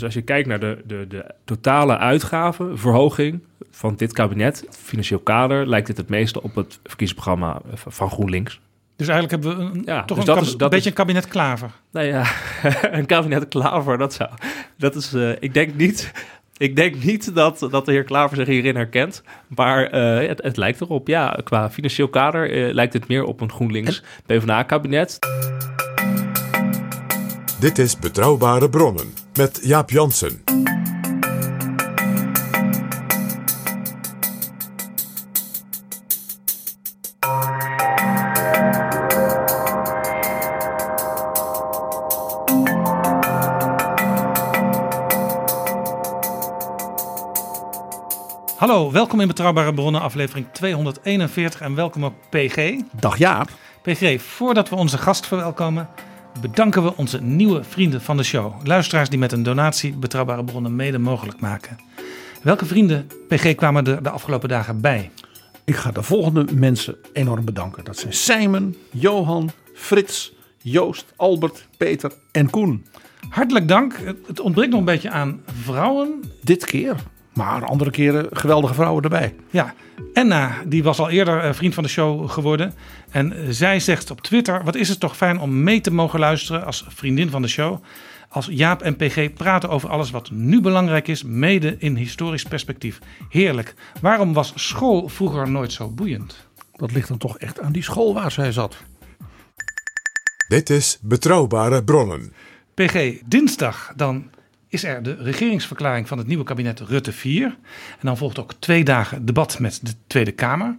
Dus als je kijkt naar de, de, de totale uitgaven, verhoging van dit kabinet, financieel kader, lijkt dit het meeste op het verkiezingsprogramma van GroenLinks. Dus eigenlijk hebben we een, Ja, toch dus een, dat is- dat beetje is- een kabinet klaver. Nou ja, een kabinet Klaver, dat zou. Dat is, eh, ik denk niet. Ik denk niet dat, dat de heer Klaver zich hierin herkent. Maar eh, het, het lijkt erop. Ja, qua financieel kader eh, lijkt het meer op een GroenLinks PvdA-kabinet. Dit is Betrouwbare Bronnen met Jaap Jansen. Hallo, welkom in Betrouwbare Bronnen, aflevering 241 en welkom ook PG. Dag Jaap. PG, voordat we onze gast verwelkomen, bedanken we onze nieuwe vrienden van de show. Luisteraars die met een donatie Betrouwbare Bronnen mede mogelijk maken. Welke vrienden, PG, kwamen er de afgelopen dagen bij? Ik ga de volgende mensen enorm bedanken. Dat zijn Simon, Johan, Frits, Joost, Albert, Peter en Koen. Hartelijk dank. Het- Het ontbreekt nog een beetje aan vrouwen. Dit keer, maar andere keren geweldige vrouwen erbij. Ja, Enna, die was al eerder eh, vriend van de show geworden. En zij zegt op Twitter: Wat is het toch fijn om mee te mogen luisteren als vriendin van de show. Als Jaap en PG praten over alles wat nu belangrijk is, mede in historisch perspectief. Heerlijk. Waarom was school vroeger nooit zo boeiend? Dat ligt dan toch echt aan die school waar zij zat. Dit is Betrouwbare Bronnen. PG, dinsdag dan is er de regeringsverklaring van het nieuwe kabinet Rutte 4. En dan volgt ook twee dagen debat met de Tweede Kamer.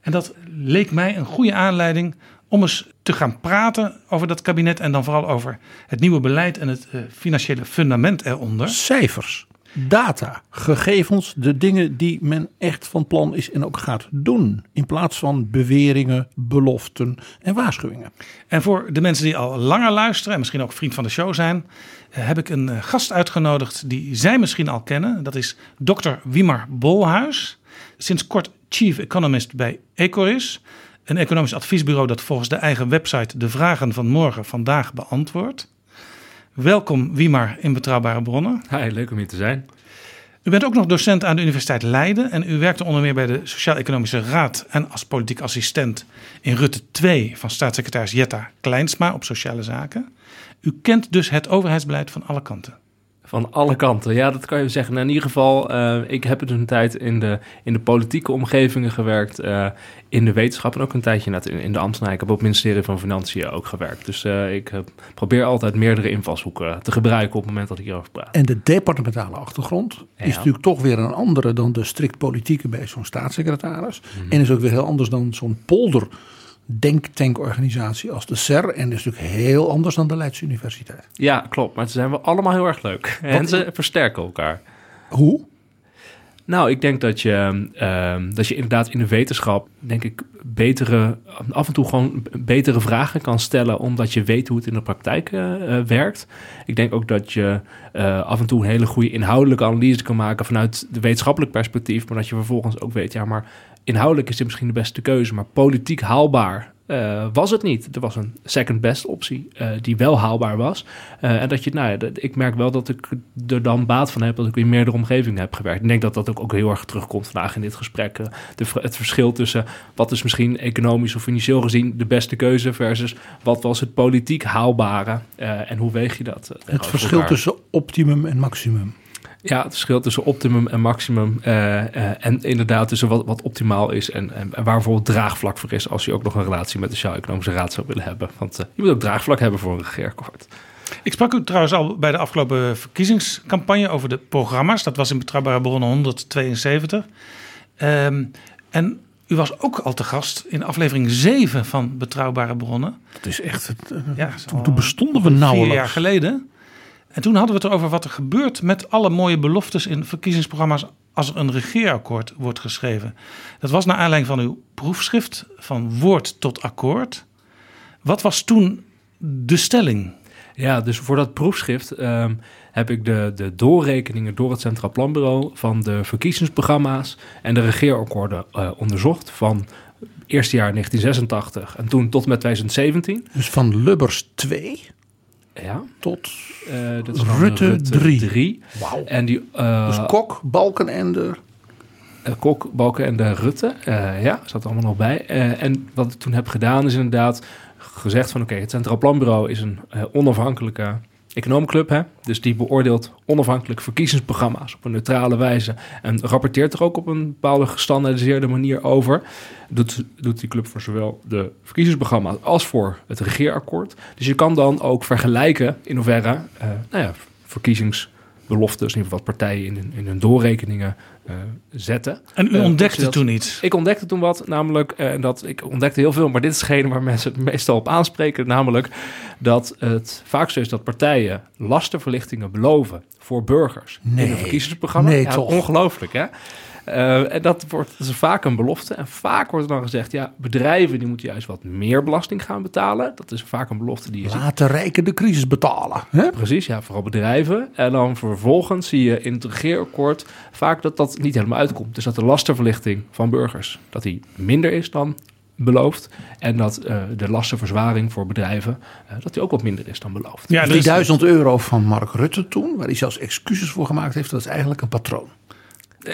En dat leek mij een goede aanleiding om eens te gaan praten over dat kabinet. En dan vooral over het nieuwe beleid en het eh, financiële fundament eronder. Cijfers, data, gegevens, de dingen die men echt van plan is en ook gaat doen. In plaats van beweringen, beloften en waarschuwingen. En voor de mensen die al langer luisteren en misschien ook vriend van de show zijn, eh, heb ik een eh, gast uitgenodigd die zij misschien al kennen. Dat is dokter Wimar Bolhuis. Sinds kort chief economist bij Ecoris. Een economisch adviesbureau dat volgens de eigen website de vragen van morgen vandaag beantwoordt. Welkom Wimar in Betrouwbare Bronnen. Hi, leuk om hier te zijn. U bent ook nog docent aan de Universiteit Leiden en u werkte onder meer bij de Sociaal-Economische Raad en als politiek assistent in Rutte 2 van staatssecretaris Jetta Kleinsma op sociale zaken. U kent dus het overheidsbeleid van alle kanten. Van alle kanten, ja, dat kan je zeggen. Nou, in ieder geval, eh, ik heb dus een tijd in de, in de politieke omgevingen gewerkt, eh, in de wetenschap en ook een tijdje net in, in de ambtenarij. Ik heb op het ministerie van Financiën ook gewerkt. Dus eh, ik probeer altijd meerdere invalshoeken te gebruiken op het moment dat ik hierover praat. En de departementale achtergrond Ja. is natuurlijk toch weer een andere dan de strikt politieke bij zo'n staatssecretaris. Mhm. En is ook weer heel anders dan zo'n polder denktankorganisatie als de SER. En is natuurlijk heel anders dan de Leidse Universiteit. Ja, klopt. Maar ze zijn wel allemaal heel erg leuk. En ze versterken elkaar. Hoe? Nou, ik denk dat je, ehm, dat je inderdaad in de wetenschap, denk ik, betere, af en toe gewoon betere vragen kan stellen, omdat je weet hoe het in de praktijk eh, eh, werkt. Ik denk ook dat je eh, af en toe een hele goede inhoudelijke analyse kan maken vanuit de wetenschappelijk perspectief, maar dat je vervolgens ook weet, ja, maar inhoudelijk is dit misschien de beste keuze, maar politiek haalbaar eh, was het niet. Er was een second best optie eh, die wel haalbaar was. Eh, en dat je, nou ja, ik merk wel dat ik er dan baat van heb dat ik in meerdere omgevingen heb gewerkt. Ik denk dat dat ook, ook heel erg terugkomt vandaag in dit gesprek. De, het verschil tussen wat is misschien economisch of financieel gezien de beste keuze versus wat was het politiek haalbare en hoe weeg je dat? Het verschil elkaar? tussen optimum en maximum. Ja, het verschil tussen optimum en maximum. eh, eh, en inderdaad tussen wat, wat optimaal is en, en, en waar bijvoorbeeld draagvlak voor is... als je ook nog een relatie met de Sociaal-Economische Raad zou willen hebben. Want eh, je moet ook draagvlak hebben voor een regeerakkoord. Ik sprak u trouwens al bij de afgelopen verkiezingscampagne over de programma's. Dat was in Betrouwbare Bronnen 172. Ehm, en u was ook al te gast in aflevering 7 van Betrouwbare Bronnen. Het is echt, het, eh, Ja, toen, al toen bestonden we Vier nauwelijks. jaar geleden. En toen hadden we het erover wat er gebeurt met alle mooie beloftes in verkiezingsprogramma's als er een regeerakkoord wordt geschreven. Dat was naar aanleiding van uw proefschrift van woord tot akkoord. Wat was toen de stelling? Ja, dus voor dat proefschrift ehm, heb ik de, de doorrekeningen door het Centraal Planbureau van de verkiezingsprogramma's en de regeerakkoorden eh, onderzocht van eerste jaar 1986 en toen tot met 2017. Dus van Lubbers 2 Ja, tot eh, dat is Rutte drie. 3. Wauw. En die eh, dus Kok, Balkenende. eh, Kok, Balken en de Rutte, eh, ja, zat er allemaal nog bij. Eh, en wat ik toen heb gedaan is inderdaad gezegd van oké, het Centraal Planbureau is een eh, onafhankelijke econoomclub, hè? dus die beoordeelt onafhankelijk verkiezingsprogramma's op een neutrale wijze en rapporteert er ook op een bepaalde gestandaardiseerde manier over. Doet, doet die club voor zowel de verkiezingsprogramma's als voor het regeerakkoord. Dus je kan dan ook vergelijken in hoeverre eh, nou ja, verkiezingsbeloftes, in ieder geval wat partijen in, hun- in hun doorrekeningen eh, zetten. En u Eh, ontdekte toen iets. ik ontdekte toen wat, namelijk, eh, en dat ik ontdekte heel veel, maar dit is hetgene waar mensen het meestal op aanspreken, namelijk dat het vaak zo is dat partijen lastenverlichtingen beloven voor burgers in Nee. een verkiezingsprogramma. Nee, ja, toch? Ongelooflijk, hè? Eh, en dat, wordt, dat is vaak een belofte. En vaak wordt er dan gezegd, ja, bedrijven die moeten juist wat meer belasting gaan betalen. Dat is vaak een belofte die je ziet. Laat de rijken de crisis betalen. Hè? Precies, ja, vooral bedrijven. En dan vervolgens zie je in het regeerakkoord vaak dat dat niet helemaal uitkomt. Dus dat de lastenverlichting van burgers, dat die minder is dan beloofd. En dat eh, de lastenverzwaring voor bedrijven, eh, dat die ook wat minder is dan beloofd. Ja, Dus er die is- duizend euro van Mark Rutte toen, waar hij zelfs excuses voor gemaakt heeft, dat is eigenlijk een patroon.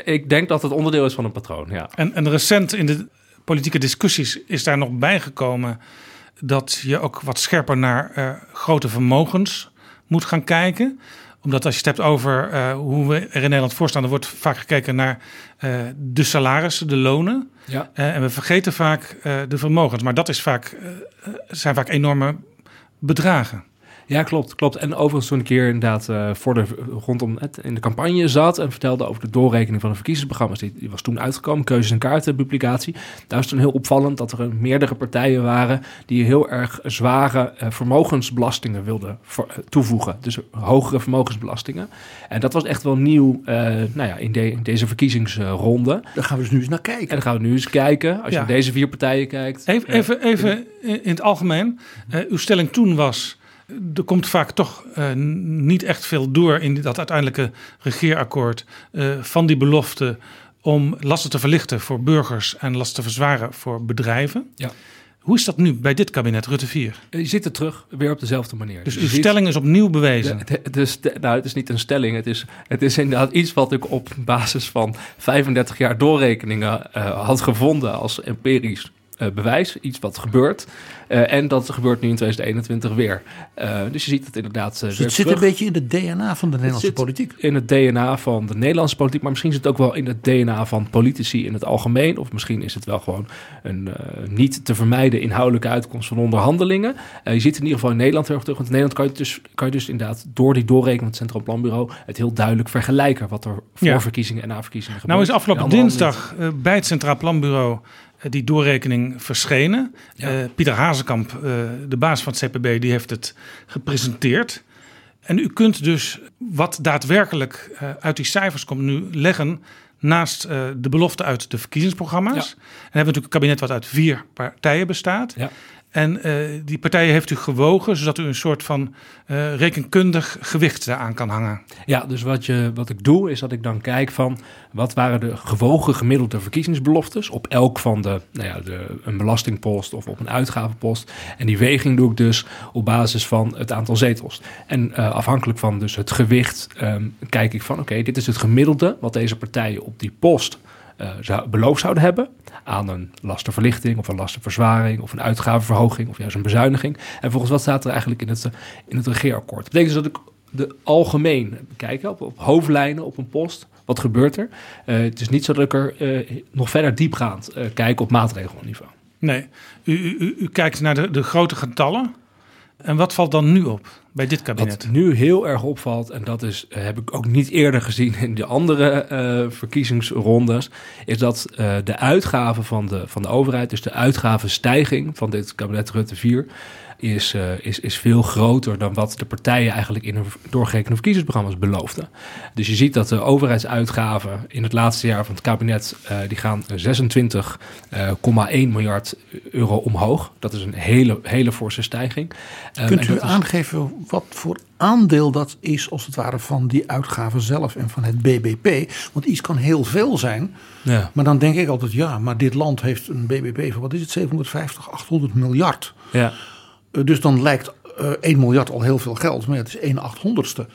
Ik denk dat het onderdeel is van een patroon, ja. En, en recent in de politieke discussies is daar nog bijgekomen dat je ook wat scherper naar eh, grote vermogens moet gaan kijken. Omdat als je het hebt over eh, hoe we er in Nederland voor staan, er wordt vaak gekeken naar eh, de salarissen, de lonen. Ja. En we vergeten vaak de vermogens. Maar dat is vaak, zijn vaak enorme bedragen. Ja, klopt, klopt. En overigens toen ik hier inderdaad eh, voor de, rondom het in de campagne zat en vertelde over de doorrekening van de verkiezingsprogramma's, die, die was toen uitgekomen, keuzes en kaarten publicatie. Daar is toen heel opvallend dat er een meerdere partijen waren die heel erg zware eh, vermogensbelastingen wilden voor- eh, toevoegen. Dus hogere vermogensbelastingen. En dat was echt wel nieuw eh, nou ja, in, de- in deze verkiezingsronde. Daar gaan we dus nu eens naar En kijken. dan gaan we nu eens kijken, als je naar deze vier partijen kijkt. Even, even, even in het algemeen. Eh, uw stelling toen was. Er komt vaak toch eh, niet echt veel door in dat uiteindelijke regeerakkoord eh, van die belofte om lasten te verlichten voor burgers en lasten te verzwaren voor bedrijven. Ja. Hoe is dat nu bij dit kabinet Rutte 4? Je zit er terug, weer op dezelfde manier. Dus uw stelling is opnieuw bewezen. Is, nou, het is niet een stelling. Het is, het is inderdaad iets wat ik op basis van 35 jaar doorrekeningen eh, had gevonden als empirisch eh, bewijs. Iets wat gebeurt. Eh, en dat gebeurt nu in 2021 weer. Eh, dus je ziet het inderdaad. eh, Dus weer het zit terug een beetje in het DNA van de Nederlandse zit- politiek. in het DNA van de Nederlandse politiek, maar misschien zit het ook wel in het DNA van politici in het algemeen. Of misschien is het wel gewoon een eh, niet te vermijden inhoudelijke uitkomst van onderhandelingen. Eh, je ziet het in ieder geval in Nederland heel erg terug. Want in Nederland kan je, dus, kan je dus inderdaad door die doorrekening van het Centraal Planbureau het heel duidelijk vergelijken wat er voor Ja. verkiezingen en na verkiezingen gebeurt. Nou is afgelopen dinsdag bij het Centraal Planbureau die doorrekening verschenen. Ja. Eh, Pieter Hazekamp, eh, de baas van het CPB, die heeft het gepresenteerd. En u kunt dus wat daadwerkelijk eh, uit die cijfers komt nu leggen naast eh, de belofte uit de verkiezingsprogramma's. Ja. En hebben we natuurlijk een kabinet wat uit vier partijen bestaat. Ja. En eh, die partijen heeft u gewogen, zodat u een soort van eh, rekenkundig gewicht daaraan kan hangen. Ja, dus wat, je, wat ik doe is dat ik dan kijk van wat waren de gewogen gemiddelde verkiezingsbeloftes op elk van de, nou ja, de, een belastingpost of op een uitgavenpost. En die weging doe ik dus op basis van het aantal zetels. En eh, afhankelijk van dus het gewicht ehm, kijk ik van oké, dit is het gemiddelde wat deze partijen op die post zou, beloofd zouden hebben aan een lastenverlichting of een lastenverzwaring of een uitgavenverhoging of juist een bezuiniging. En volgens wat staat er eigenlijk in het, eh, in het regeerakkoord? Dat betekent dus dat ik de algemeen bekijken, op, op hoofdlijnen, op een post. Wat gebeurt er? Eh, het is niet zo dat ik er eh, nog verder diepgaand eh kijk op maatregelniveau. Nee, u, u, u, u kijkt naar de, de grote getallen. En wat valt dan nu op bij dit kabinet? Wat nu heel erg opvalt, en dat is, eh, heb ik ook niet eerder gezien in de andere eh, verkiezingsrondes, is dat eh, de uitgaven van de, van de overheid, dus de uitgavenstijging van dit kabinet Rutte 4, is, eh, is, is veel groter dan wat de partijen eigenlijk in hun doorgerekende verkiezingsprogramma's beloofden. Dus je ziet dat de overheidsuitgaven in het laatste jaar van het kabinet, eh, die gaan 26,1 miljard euro omhoog. Dat is een hele, hele forse stijging. Um, Kunt u aangeven wat voor aandeel dat is, als het ware, van die uitgaven zelf en van het BBP? Want iets kan heel veel zijn. Ja. Maar dan denk ik altijd, ja, maar dit land heeft een BBP van, wat is het, 750, 800 miljard. Ja. Eh, Dus dan lijkt eh 1 miljard al heel veel geld, maar ja, het is 1 achthonderdste.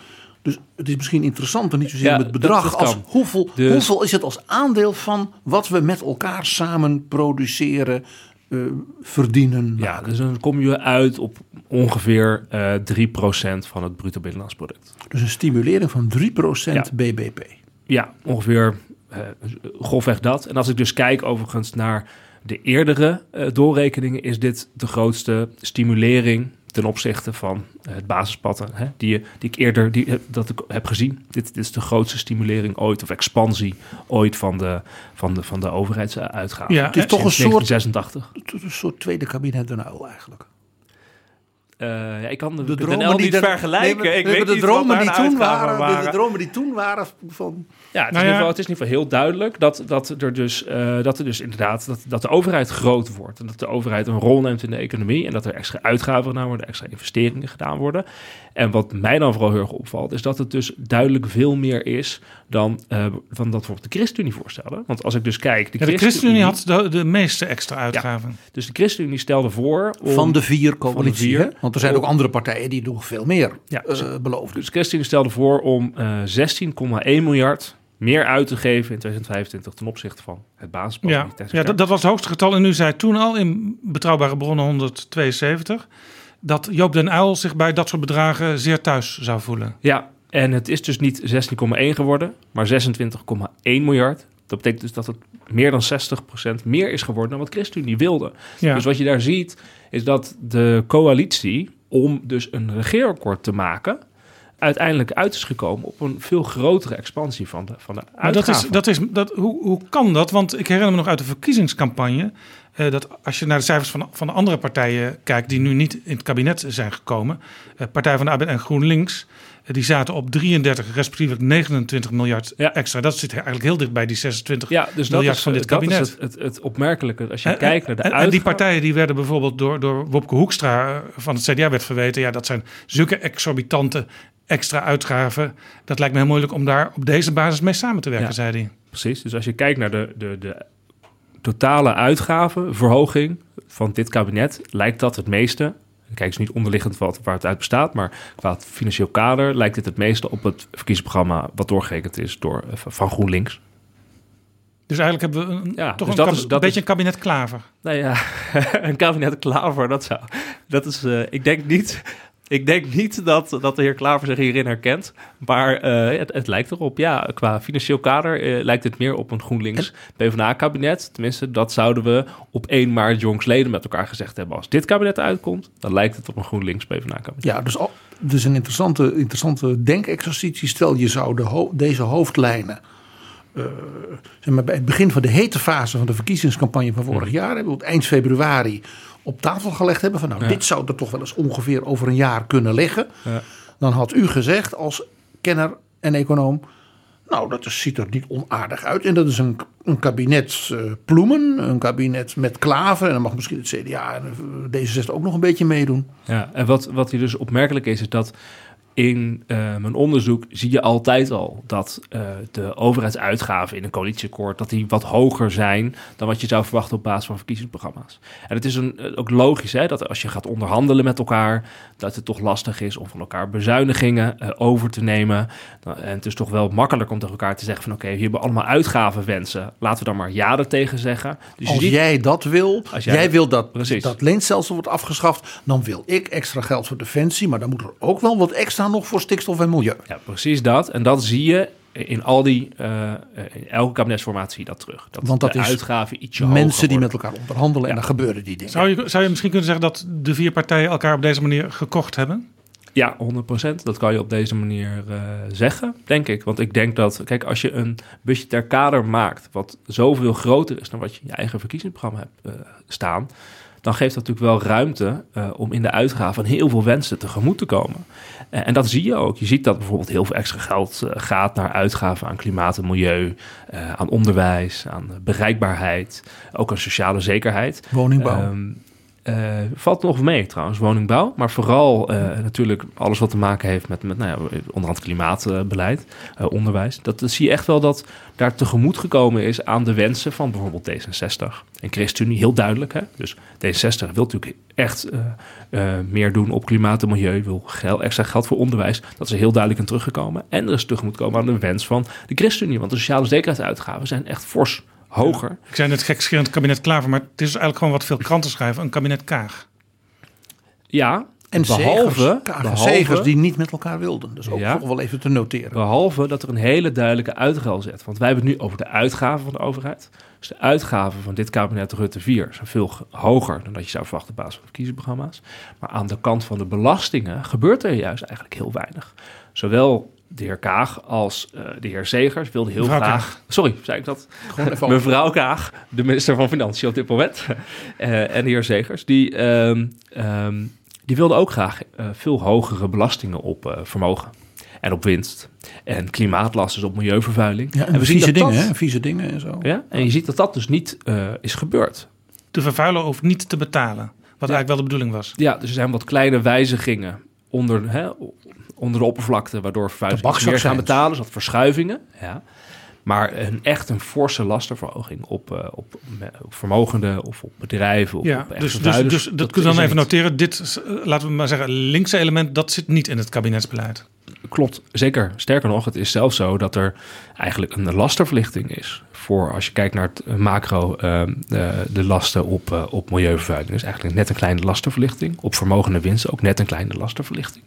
Dus het is misschien interessanter, niet zozeer Ja, met dat- bedrag, dat als hoeveel, Dus- hoeveel is het als aandeel van wat we met elkaar samen produceren, eh, verdienen. Ja, dus dan kom je uit op ongeveer eh 3% van het bruto binnenlands product. Dus een stimulering van 3% Ja. BBP. Ja, ongeveer eh grofweg dat. En als ik dus kijk overigens naar de eerdere eh, doorrekeningen, is dit de grootste stimulering ten opzichte van eh, het basispad hè, die, je- die ik eerder die, eh, dat ik heb gezien. Dit, dit is de grootste stimulering ooit, of expansie ooit van de, van de, van de overheidsuitgaven. Ja, Het is toch een soort, 1986. een soort tweede kabinet Den Uyl eigenlijk. Eh, ja, ik kan de, De de dromen NL die niet dan- vergelijken. Nee, maar- ik nee, weet maar de niet dromen die toen uitgaven waren, de- De, dromen die toen waren van Ja, het, Nou is in ieder ja. geval, het is in ieder geval heel duidelijk dat, dat, er, dus, eh, dat er dus inderdaad dat, dat de overheid groot wordt. En dat de overheid een rol neemt in de economie. En dat er extra uitgaven gedaan worden, extra investeringen gedaan worden. En wat mij dan vooral heel erg opvalt, is dat het dus duidelijk veel meer is dan, eh, dan dat bijvoorbeeld de ChristenUnie voorstellen. Want als ik dus kijk, de, Ja, de ChristenUnie had de, de meeste extra uitgaven. Dus de ChristenUnie stelde voor om... van de vier coalitie. Want er zijn ook andere partijen die nog veel meer Ja, eh, beloofden. Dus de ChristenUnie stelde voor om eh 16,1 miljard meer uit te geven in 2025 ten opzichte van het basisplan. Ja, ja dat, dat was het hoogste getal. En u zei toen al in Betrouwbare Bronnen 172... dat Joop den Uyl zich bij dat soort bedragen zeer thuis zou voelen. Ja, en het is dus niet 16,1 geworden, maar 26,1 miljard. Dat betekent dus dat het meer dan 60% meer is geworden dan wat ChristenUnie wilde. Ja. Dus wat je daar ziet, is dat de coalitie, om dus een regeerakkoord te maken, uiteindelijk uit is gekomen op een veel grotere expansie van de, van de Maar dat is, uitgaven. dat is, dat, hoe, hoe kan dat? Want ik herinner me nog uit de verkiezingscampagne... eh, dat als je naar de cijfers van, van de andere partijen kijkt... die nu niet in het kabinet zijn gekomen... eh, Partij van de Arbeid en GroenLinks... eh, die zaten op 33, respectievelijk 29 miljard Ja. extra. Dat zit eigenlijk heel dicht bij die 26 ja, dus dat miljard is, van dit dat kabinet. is het, het, het opmerkelijke. Als je En- kijkt naar de en, die partijen die werden bijvoorbeeld door, door Wopke Hoekstra van het CDA werd verweten. Ja, dat zijn zulke exorbitante extra uitgaven. Dat lijkt me heel moeilijk om daar op deze basis mee samen te werken, Ja. zei hij. Precies. Dus als je kijkt naar de, de, de totale uitgavenverhoging van dit kabinet, lijkt dat het meeste. Kijk, is niet onderliggend wat, waar het uit bestaat, maar qua het financieel kader lijkt dit het meeste op het verkiezingsprogramma wat doorgerekend is door, eh, van GroenLinks. Dus eigenlijk hebben we een, Ja, toch dus een, is- beetje is- een kabinet klaver. Nou ja, een kabinet Klaver, dat zou. Dat is, eh, ik denk niet. Ik denk niet dat, dat de heer Klaver zich hierin herkent. Maar eh, het, het lijkt erop. Ja, qua financieel kader eh, lijkt het meer op een GroenLinks PvdA-kabinet. Tenminste, dat zouden we op 1 maart jongsleden met elkaar gezegd hebben. Als dit kabinet uitkomt, dan lijkt het op een GroenLinks PvdA-kabinet. Ja, dus, al, dus een interessante, interessante denkexercitie. Stel je zou de ho- deze hoofdlijnen. eh, zeg maar, bij het begin van de hete fase van de verkiezingscampagne van vorig jaar, op eind februari op tafel gelegd hebben van nou, Ja. dit zou er toch wel eens ongeveer over een jaar kunnen liggen. Ja. Dan had u gezegd als kenner en econoom, nou dat is- ziet er niet onaardig uit. En dat is een, een kabinet eh, Ploemen, een kabinet met Klaver en dan mag misschien het CDA en eh, D66 ook nog een beetje meedoen. Ja, en wat, wat hier dus opmerkelijk is, is dat in eh, mijn onderzoek zie je altijd al dat eh, de overheidsuitgaven in een coalitieakkoord dat die wat hoger zijn dan wat je zou verwachten op basis van verkiezingsprogramma's. En het is een, eh, ook logisch hè, dat als je gaat onderhandelen met elkaar, dat het toch lastig is om van elkaar bezuinigingen over te nemen. Nou, en het is toch wel makkelijk om tegen elkaar te zeggen van oké, hebben we allemaal uitgavenwensen. Laten we dan maar ja er tegen zeggen. Dus Als ziet- jij dat wil, Als jij, jij- wil dat, Precies. dat leenstelsel wordt afgeschaft, dan wil ik extra geld voor defensie, maar dan moet er ook wel wat extra nog voor stikstof en milieu. Ja, precies dat. En dat zie je in al die, eh, in elke kabinetsformatie zie je dat terug. Dat Want dat de is uitgaven ietsje Mensen hoger die met elkaar onderhandelen en dan gebeuren die dingen. Zou je, zou je misschien kunnen zeggen dat de vier partijen elkaar op deze manier gekocht hebben? Ja, 100%. Dat kan je op deze manier eh, zeggen, denk ik. Want ik denk dat, kijk, als je een budgetair kader maakt... wat zoveel groter is dan wat je in je eigen verkiezingsprogramma hebt eh, staan... dan geeft dat natuurlijk wel ruimte eh, om in de uitgaven heel veel wensen tegemoet te komen. En dat zie je ook. Je ziet dat bijvoorbeeld heel veel extra geld eh, gaat naar uitgaven aan klimaat en milieu... eh, aan onderwijs, aan bereikbaarheid, ook aan sociale zekerheid. Woningbouw. Ehm, eh, valt nog mee trouwens, woningbouw. Maar vooral eh, natuurlijk alles wat te maken heeft met, met nou ja, klimaatbeleid, eh, onderwijs. Dat, zie je echt wel dat daar tegemoet gekomen is aan de wensen van bijvoorbeeld D66 en ChristenUnie. Heel duidelijk. Hè? Dus D66 wil natuurlijk echt meer doen op klimaat en milieu. Wil geld, extra geld voor onderwijs. Dat is heel duidelijk in teruggekomen. En er is tegemoet komen aan de wens van de ChristenUnie. Want de sociale zekerheidsuitgaven zijn echt fors hoger. Ik zei net gekscherend kabinet Klaver, maar het is eigenlijk gewoon wat veel kranten schrijven. Een kabinet Kaag. Ja, En behalve, zegers, die niet met elkaar wilden. Dus ook Ja. toch wel even te noteren. behalve dat er een hele duidelijke uitruil zet. Want wij hebben het nu over de uitgaven van de overheid. Dus de uitgaven van dit kabinet Rutte 4 zijn veel hoger dan dat je zou verwachten op basis van verkiezingsprogramma's. Maar aan de kant van de belastingen gebeurt er juist eigenlijk heel weinig. Zowel de heer Kaag als eh, de heer Zegers wilden heel Mevrouw graag... Sorry, zei ik dat? Gewoon Mevrouw Kaag, de minister van Financiën op dit moment. eh, en de heer Zegers, die, ehm, ehm, die wilden ook graag eh, veel hogere belastingen op eh, vermogen. En op winst. En klimaatlast, dus op milieuvervuiling. Ja, en, we zien vieze dat dingen, dat- hè? Vieze dingen en zo. Ja, en je ziet dat dat dus niet eh, is gebeurd. De vervuiler hoeft niet te betalen. Wat eigenlijk wel de bedoeling was. Ja, dus er zijn wat kleine wijzigingen onder, hè, onder de oppervlakte, waardoor vervuilers meer gaan betalen. Dus dat verschuivingen. Ja. Maar een, echt een forse lastenverhoging op, eh, op, op vermogenden of op bedrijven. Of Ja, op dus, dus, dus dat, kun je dan even niet. noteren. Dit, eh, laten we maar zeggen, linkse element, dat zit niet in het kabinetsbeleid. Klopt, zeker. Sterker nog, het is zelfs zo dat er eigenlijk een lastenverlichting is. Voor als je kijkt naar het eh, macro, eh, de, de lasten op, eh, op milieuvervuiling. Dus eigenlijk net een kleine lastenverlichting. Op vermogende winst ook net een kleine lastenverlichting.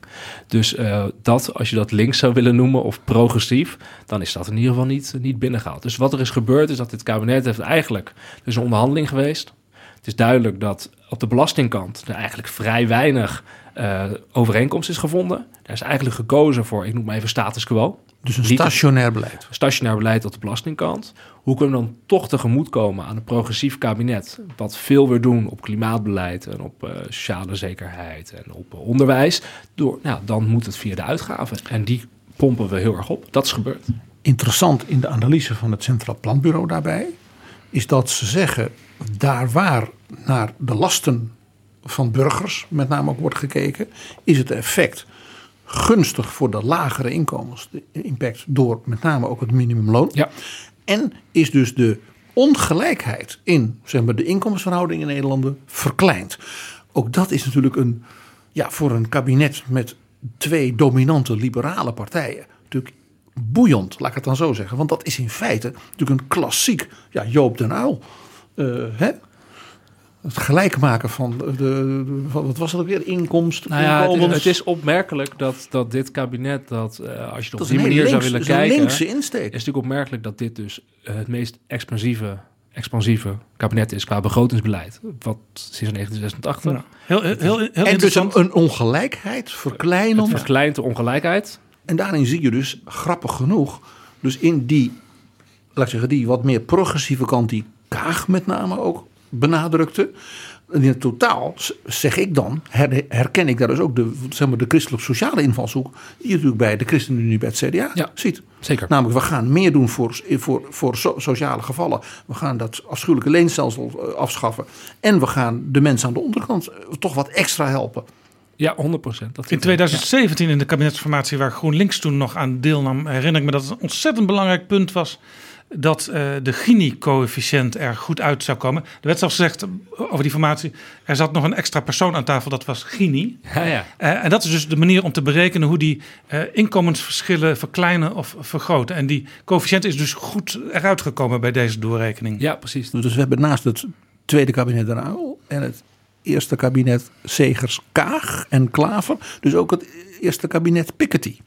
Dus dat, als je dat links zou willen noemen of progressief, dan is dat in ieder geval niet, niet binnengehaald. Dus wat er is gebeurd is dat dit kabinet heeft eigenlijk, is een onderhandeling geweest. Het is duidelijk dat op de belastingkant er eigenlijk vrij weinig eh, overeenkomst is gevonden. Er is eigenlijk gekozen voor, ik noem maar even status quo. Dus een stationair beleid. Stationair beleid op de belastingkant. Hoe kunnen we dan toch tegemoetkomen aan een progressief kabinet... wat veel weer doen op klimaatbeleid en op eh, sociale zekerheid en op onderwijs? Door, nou, dan moet het via de uitgaven. En die pompen we heel erg op. Dat is gebeurd. Interessant in de analyse van het Centraal Planbureau daarbij is dat ze zeggen daar waar naar de lasten van burgers met name ook wordt gekeken, is het effect gunstig voor de lagere inkomens, de impact door met name ook het minimumloon. Ja. En is dus de ongelijkheid in zeg maar, de inkomensverhouding in Nederland verkleind. Ook dat is natuurlijk een, ja, voor een kabinet met twee dominante liberale partijen natuurlijk boeiend, laat ik het dan zo zeggen. Want dat is in feite natuurlijk een klassiek ja, Joop den Uyl. eh, hè? Het gelijk maken van, de, de- van wat was het ook weer, inkomst, Nou ja, het is, inkomens. het is opmerkelijk dat, dat dit kabinet, dat eh, als je het dat op die manier zou willen kijken... linkse insteek. is natuurlijk opmerkelijk dat dit dus eh, het meest expansieve, expansieve kabinet is qua begrotingsbeleid. Wat sinds 1986. Ja. Heel, heel, heel, heel en dus een, een ongelijkheid verkleinen. Het verkleint de ongelijkheid. En daarin zie je dus, grappig genoeg, dus in die, laat ik zeggen, die wat meer progressieve kant die Kaag met name ook benadrukte. En in het totaal, zeg ik dan, her- herken ik daar dus ook de, zeg maar, de christelijk-sociale invalshoek. Die je natuurlijk bij de ChristenUnie, bij het CDA Ja. ziet. Zeker. Namelijk, we gaan meer doen voor, voor, voor so- sociale gevallen. We gaan dat afschuwelijke leenstelsel eh, afschaffen. En we gaan de mensen aan de onderkant eh, toch wat extra helpen. Ja, 100 procent. In 2017 in de kabinetsformatie waar GroenLinks toen nog aan deelnam, herinner ik me dat het een ontzettend belangrijk punt was dat eh, de Gini-coëfficiënt er goed uit zou komen. Er werd zelfs gezegd eh, over die formatie, er zat nog een extra persoon aan tafel, dat was Gini. Ja, ja. Eh, en dat is dus de manier om te berekenen hoe die eh, inkomensverschillen verkleinen of vergroten. En die coëfficiënt is dus goed eruit gekomen bij deze doorrekening. ja, precies. Dus we hebben naast het tweede kabinet Uyl en het eerste kabinet Segers Kaag en Klaver. Dus ook het eerste kabinet Piketty.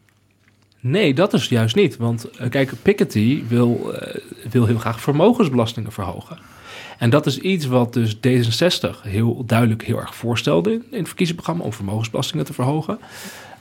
Nee, dat is juist niet. Want eh, kijk, Piketty wil, eh, wil heel graag vermogensbelastingen verhogen. En dat is iets wat dus D66 heel duidelijk heel erg voorstelde in, het verkiezingsprogramma om vermogensbelastingen te verhogen.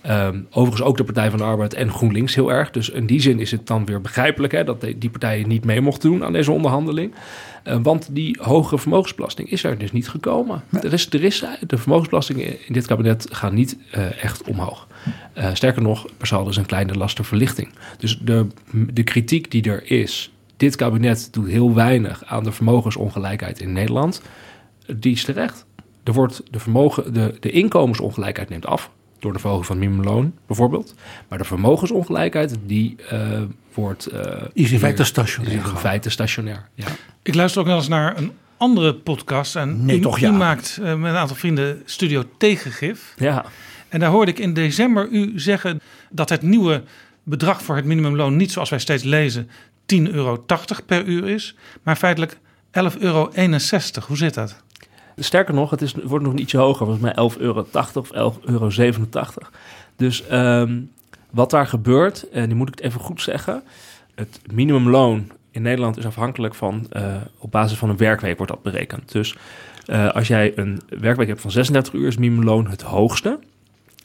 Ehm, overigens ook de Partij van de Arbeid en GroenLinks heel erg. Dus in die zin is het dan weer begrijpelijk hè, dat die partijen niet mee mochten doen aan deze onderhandeling. Eh, want die hogere vermogensbelasting is er dus niet gekomen. Er is, er is, de vermogensbelastingen in dit kabinet gaan niet eh, echt omhoog. Eh, sterker nog, er zal dus een kleine lastenverlichting. Dus de, de kritiek die er is, dit kabinet doet heel weinig aan de vermogensongelijkheid in Nederland, die is terecht. Er wordt de, vermogen, de, de inkomensongelijkheid neemt af door de verhoging van minimumloon bijvoorbeeld. Maar de vermogensongelijkheid die uh, wordt... Uh, is in feite stationair. Is in feite stationair, ja. Ik luister ook wel eens naar een andere podcast. En nee, u, toch, u ja. maakt uh, met een aantal vrienden Studio Tegengif. Ja. En daar hoorde ik in december u zeggen dat het nieuwe bedrag voor het minimumloon niet zoals wij steeds lezen 10,80 euro per uur is, maar feitelijk 11,61 euro. Hoe zit dat? Sterker nog, het is, wordt nog ietsje hoger. Volgens mij 11,80 euro of 11,87 euro. Dus um, wat daar gebeurt, en nu moet ik het even goed zeggen. Het minimumloon in Nederland is afhankelijk van, uh, op basis van een werkweek wordt dat berekend. Dus uh, als jij een werkweek hebt van 36 uur is minimumloon het hoogste.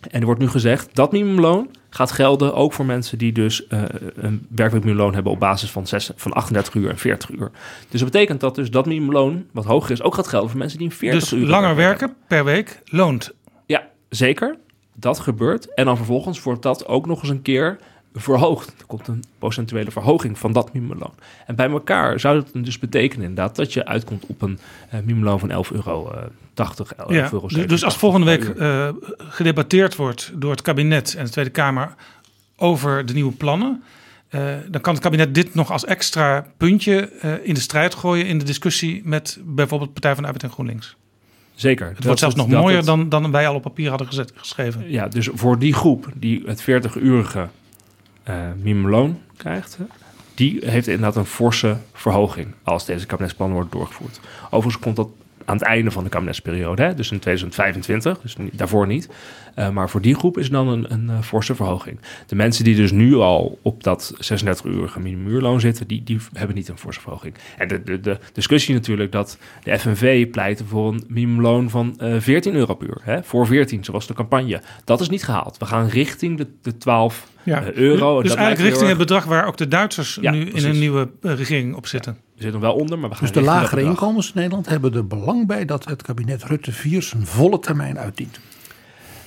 En er wordt nu gezegd dat minimumloon gaat gelden ook voor mensen die dus uh, een werkweekminimumloon hebben op basis van, 6, van 38 uur en 40 uur. Dus dat betekent dat dus dat minimumloon, wat hoger is, ook gaat gelden voor mensen die een 40 dus uur Dus langer werken per week loont. Ja, zeker. Dat gebeurt. En dan vervolgens wordt dat ook nog eens een keer verhoogd. Er komt een procentuele verhoging van dat minimumloon. En bij elkaar zou dat dus betekenen inderdaad dat je uitkomt op een uh, minimumloon van 11 euro. Uh, 80 11 ja, euro. Dus als volgende week uh, gedebatteerd wordt door het kabinet en de Tweede Kamer over de nieuwe plannen, dan kan het kabinet dit nog als extra puntje in de strijd gooien in de discussie met bijvoorbeeld Partij van de Arbeid en GroenLinks. Zeker. Het wordt zelfs nog mooier het, dan, dan wij al op papier hadden gezet, geschreven. Ja, dus voor die groep die het 40-urige uh, minimumloon krijgt, die heeft inderdaad een forse verhoging als deze kabinetsplan wordt doorgevoerd. Overigens komt dat aan het einde van de kabinetsperiode, hè? dus in 2025, dus daarvoor niet. Uh, maar voor die groep is dan een, een uh, forse verhoging. De mensen die dus nu al op dat 36-urige minimumuurloon zitten, die, die hebben niet een forse verhoging. En de, de, discussie natuurlijk dat de FNV pleitte voor een minimumloon van uh, 14 euro per uur. Hè? Voor 14, zoals de campagne. Dat is niet gehaald. We gaan richting de, de 12 ja, euro. Dus dat eigenlijk richting het bedrag waar ook de Duitsers ja, nu precies. in een nieuwe eh, regering op zitten. Ja. We zitten wel onder, maar we gaan Dus de lagere inkomens in Nederland hebben er belang bij dat het kabinet Rutte 4 zijn volle termijn uitdient.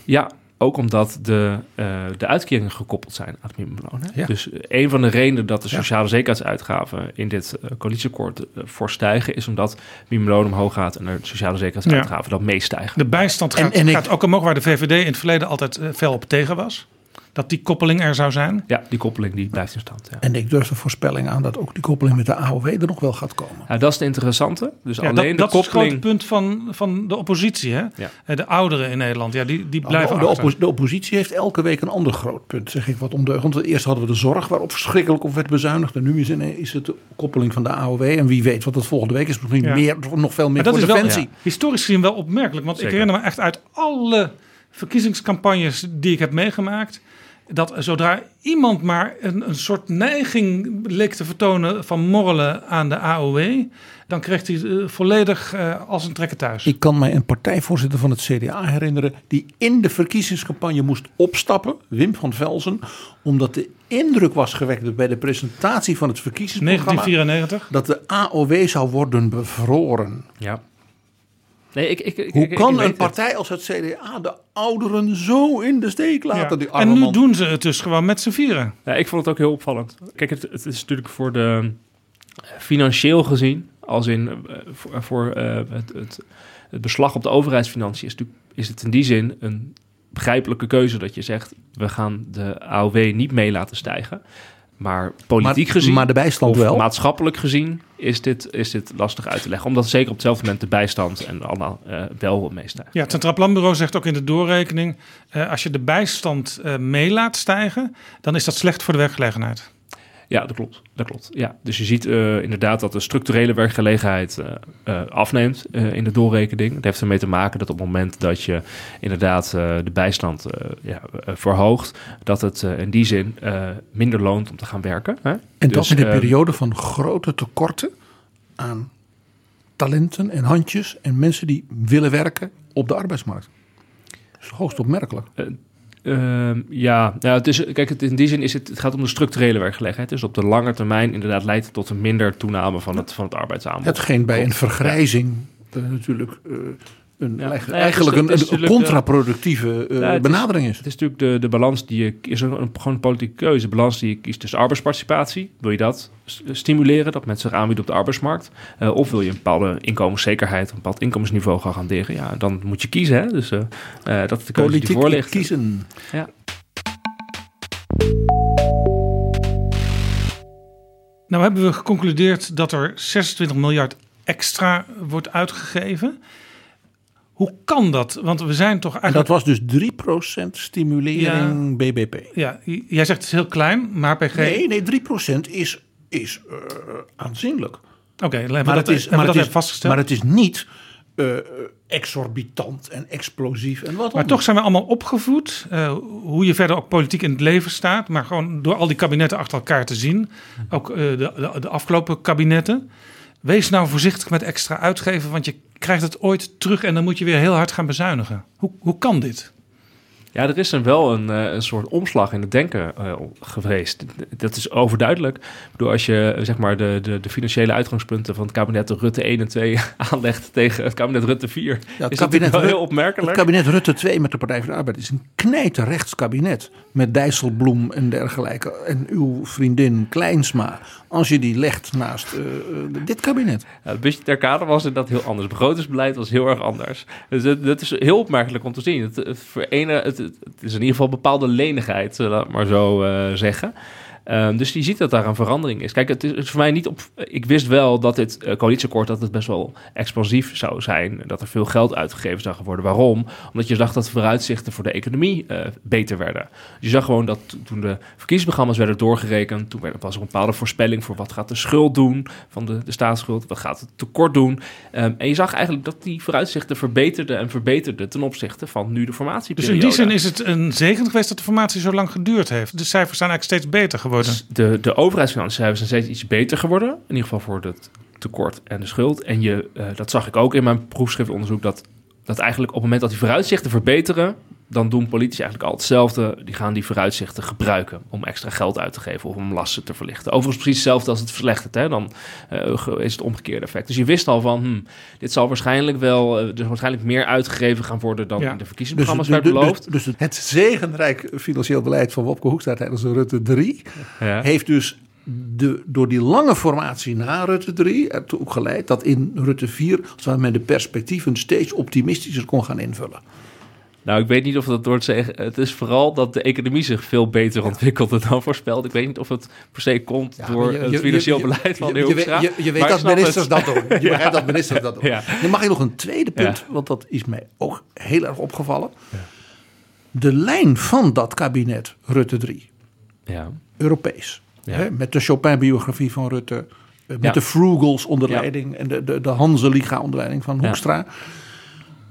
Ja, ook omdat de, uh, de uitkeringen gekoppeld zijn aan het minimumloon. Ja. Dus een van de redenen dat de sociale zekerheidsuitgaven in dit coalitieakkoord voor stijgen, is omdat het minimumloon omhoog gaat en de sociale zekerheidsuitgaven ja. dat meestijgen. De bijstand gaat, en, en gaat ook omhoog waar de VVD in het verleden altijd fel op tegen was. Dat die koppeling er zou zijn? Ja, die koppeling die blijft in stand. Ja. En ik durf de voorspelling aan dat ook die koppeling met de AOW er nog wel gaat komen. Ja, dat is het interessante. Dus ja, alleen dat, de dat koppeling... is het punt van, van de oppositie. Hè? Ja. De ouderen in Nederland, ja, die, die blijven nou, de, oppo de, oppositie heeft elke week een ander groot punt, zeg ik wat ondeugend. Eerst hadden we de zorg waarop verschrikkelijk op werd bezuinigd. En nu is, in, is het de koppeling van de AOW. En wie weet wat het volgende week is. Misschien meer, nog veel meer maar voor dat defensie. Is wel, historisch gezien wel opmerkelijk. Want Zeker. ik herinner me echt uit alle verkiezingscampagnes die ik heb meegemaakt dat zodra iemand maar een, een soort neiging leek te vertonen van morrelen aan de AOW, dan kreeg hij uh, volledig uh, als een trekker thuis. Ik kan mij een partijvoorzitter van het CDA herinneren die in de verkiezingscampagne moest opstappen, Wim van Velzen, omdat de indruk was gewekt bij de presentatie van het verkiezingsprogramma 1994 dat de AOW zou worden bevroren. Ja. Nee, ik, ik, ik, Hoe kan een partij het. als het CDA de ouderen zo in de steek laten? Ja. Die en nu man. doen ze het dus gewoon met z'n vieren. Ja, ik vond het ook heel opvallend. Kijk, het, het is natuurlijk voor de financieel gezien, als in uh, voor, voor uh, het, het, het, beslag op de overheidsfinanciën, is, is het in die zin een begrijpelijke keuze dat je zegt: we gaan de AOW niet mee laten stijgen. Maar politiek maar, gezien, maar de bijstand of wel. maatschappelijk gezien, is dit, is dit lastig uit te leggen. Omdat zeker op hetzelfde moment de bijstand en allemaal uh, wel meestijgen. Ja, het Centraal Planbureau zegt ook in de doorrekening... Uh, als je de bijstand uh, mee laat stijgen, dan is dat slecht voor de werkgelegenheid. Ja, dat klopt. Dat klopt. Ja. Dus je ziet uh, inderdaad dat de structurele werkgelegenheid uh, uh, afneemt in de doorrekening. Het heeft ermee te maken dat op het moment dat je inderdaad de bijstand ja, verhoogt, dat het in die zin minder loont om te gaan werken. Hè? En dus, dat in de periode van grote tekorten aan talenten en handjes en mensen die willen werken op de arbeidsmarkt. Dat is hoogst opmerkelijk. Uh, ja, nou, het is, kijk, het, in die zin is het, het gaat om de structurele werkgelegenheid. Dus op de lange termijn inderdaad leidt het tot een minder toename van het, van het arbeidsaanbod. Hetgeen bij een vergrijzing ja. natuurlijk uh, een, ja, eigenlijk een, een, contraproductieve uh, benadering is. Het is natuurlijk de, de balans die je is een, een, gewoon een politieke keuze. De balans die je kiest tussen arbeidsparticipatie. Wil je dat stimuleren, dat mensen zich aanbieden op de arbeidsmarkt? Uh, of wil je een bepaalde inkomenszekerheid, een bepaald inkomensniveau garanderen? Ja, dan moet je kiezen. Hè? Dus uh, dat is de keuze Politiek die voor ligt. kiezen. Ja. Nou hebben we geconcludeerd dat er 26 miljard extra wordt uitgegeven. Hoe kan dat? Want we zijn toch eigenlijk... En dat was dus 3% stimulering ja, BBP. Ja, jij zegt het is heel klein, maar PG... Nee, nee 3% is, is uh, aanzienlijk. Oké, okay, maar, dat, is, maar dat het is, vastgesteld. Maar het is niet uh, exorbitant en explosief en wat Maar toch zijn we allemaal opgevoed, uh, hoe je verder ook politiek in het leven staat, maar gewoon door al die kabinetten achter elkaar te zien, ook de, de, de afgelopen kabinetten. Wees nou voorzichtig met extra uitgeven, want je krijgt het ooit terug en dan moet je weer heel hard gaan bezuinigen. Hoe, hoe kan dit? Ja, er is een wel een, eh, een soort omslag in het denken uh, geweest. Dat is overduidelijk. Door als je zeg maar de, de, de, financiële uitgangspunten van het kabinet Rutte 1 en 2 aanlegt tegen het kabinet Rutte 4, ja, het is kabinet wel heel opmerkelijk. Het kabinet Rutte 2 met de Partij van de Arbeid is een knijterrechts kabinet. Met Dijsselbloem en dergelijke. En uw vriendin Kleinsma. Als je die legt naast uh, dit kabinet. Ja, het budgetair kader was dat heel anders. Begrotingsbeleid was heel erg anders. Dus dat, is heel opmerkelijk om te zien. Het, het, het, het, is in ieder geval bepaalde lenigheid, laat maar zo uh, zeggen. Um, dus je ziet dat daar een verandering is. Kijk, het is, voor mij niet op. Ik wist wel dat dit uh, coalitieakkoord dat het best wel expansief zou zijn. Dat er veel geld uitgegeven zou worden. Waarom? Omdat je zag dat de vooruitzichten voor de economie uh, beter werden. Je zag gewoon dat toen de verkiezingsprogramma's werden doorgerekend, toen was er een bepaalde voorspelling voor wat gaat de schuld doen van de, de staatsschuld, wat gaat het tekort doen. Um, en je zag eigenlijk dat die vooruitzichten verbeterden en verbeterden ten opzichte van nu de formatieperiode. Dus in die zin is het een zegen geweest dat de formatie zo lang geduurd heeft. De cijfers zijn eigenlijk steeds beter geworden. De, de overheidsfinanciën zijn steeds iets beter geworden. In ieder geval voor het tekort en de schuld. En je, uh, dat zag ik ook in mijn proefschriftonderzoek. Dat, dat eigenlijk op het moment dat die vooruitzichten verbeteren dan doen politici eigenlijk al hetzelfde. Die gaan die vooruitzichten gebruiken om extra geld uit te geven of om lasten te verlichten. Overigens precies hetzelfde als het verslechtert. Hè? Dan uh, is het omgekeerde effect. Dus je wist al van, hm, dit zal waarschijnlijk wel, uh, dus waarschijnlijk meer uitgegeven gaan worden dan ja. in de verkiezingsprogramma's dus, werd beloofd. Dus, dus, het zegenrijk financieel beleid van Wopke Hoekstra tijdens Rutte 3 ja. heeft dus de, door die lange formatie na Rutte 3 ertoe geleid dat in Rutte 4 men de perspectieven steeds optimistischer kon gaan invullen. Nou, ik weet niet of dat door het zeggen. Het is vooral dat de economie zich veel beter ontwikkelt dan voorspeld. Ik weet niet of het per se komt door het financieel beleid van de Hoekstra. Je, je, weet dat ministers dat doen. Je begrijpt dat ministers dat doen. Ja. Dan mag ik nog een tweede punt, want dat is mij ook heel erg opgevallen. De lijn van dat kabinet Rutte 3. Ja. Europees. Hè, met de Chopin-biografie van Rutte. Eh, met de Frugals onder leiding en de, de, de Hanse-liga onder leiding van Hoekstra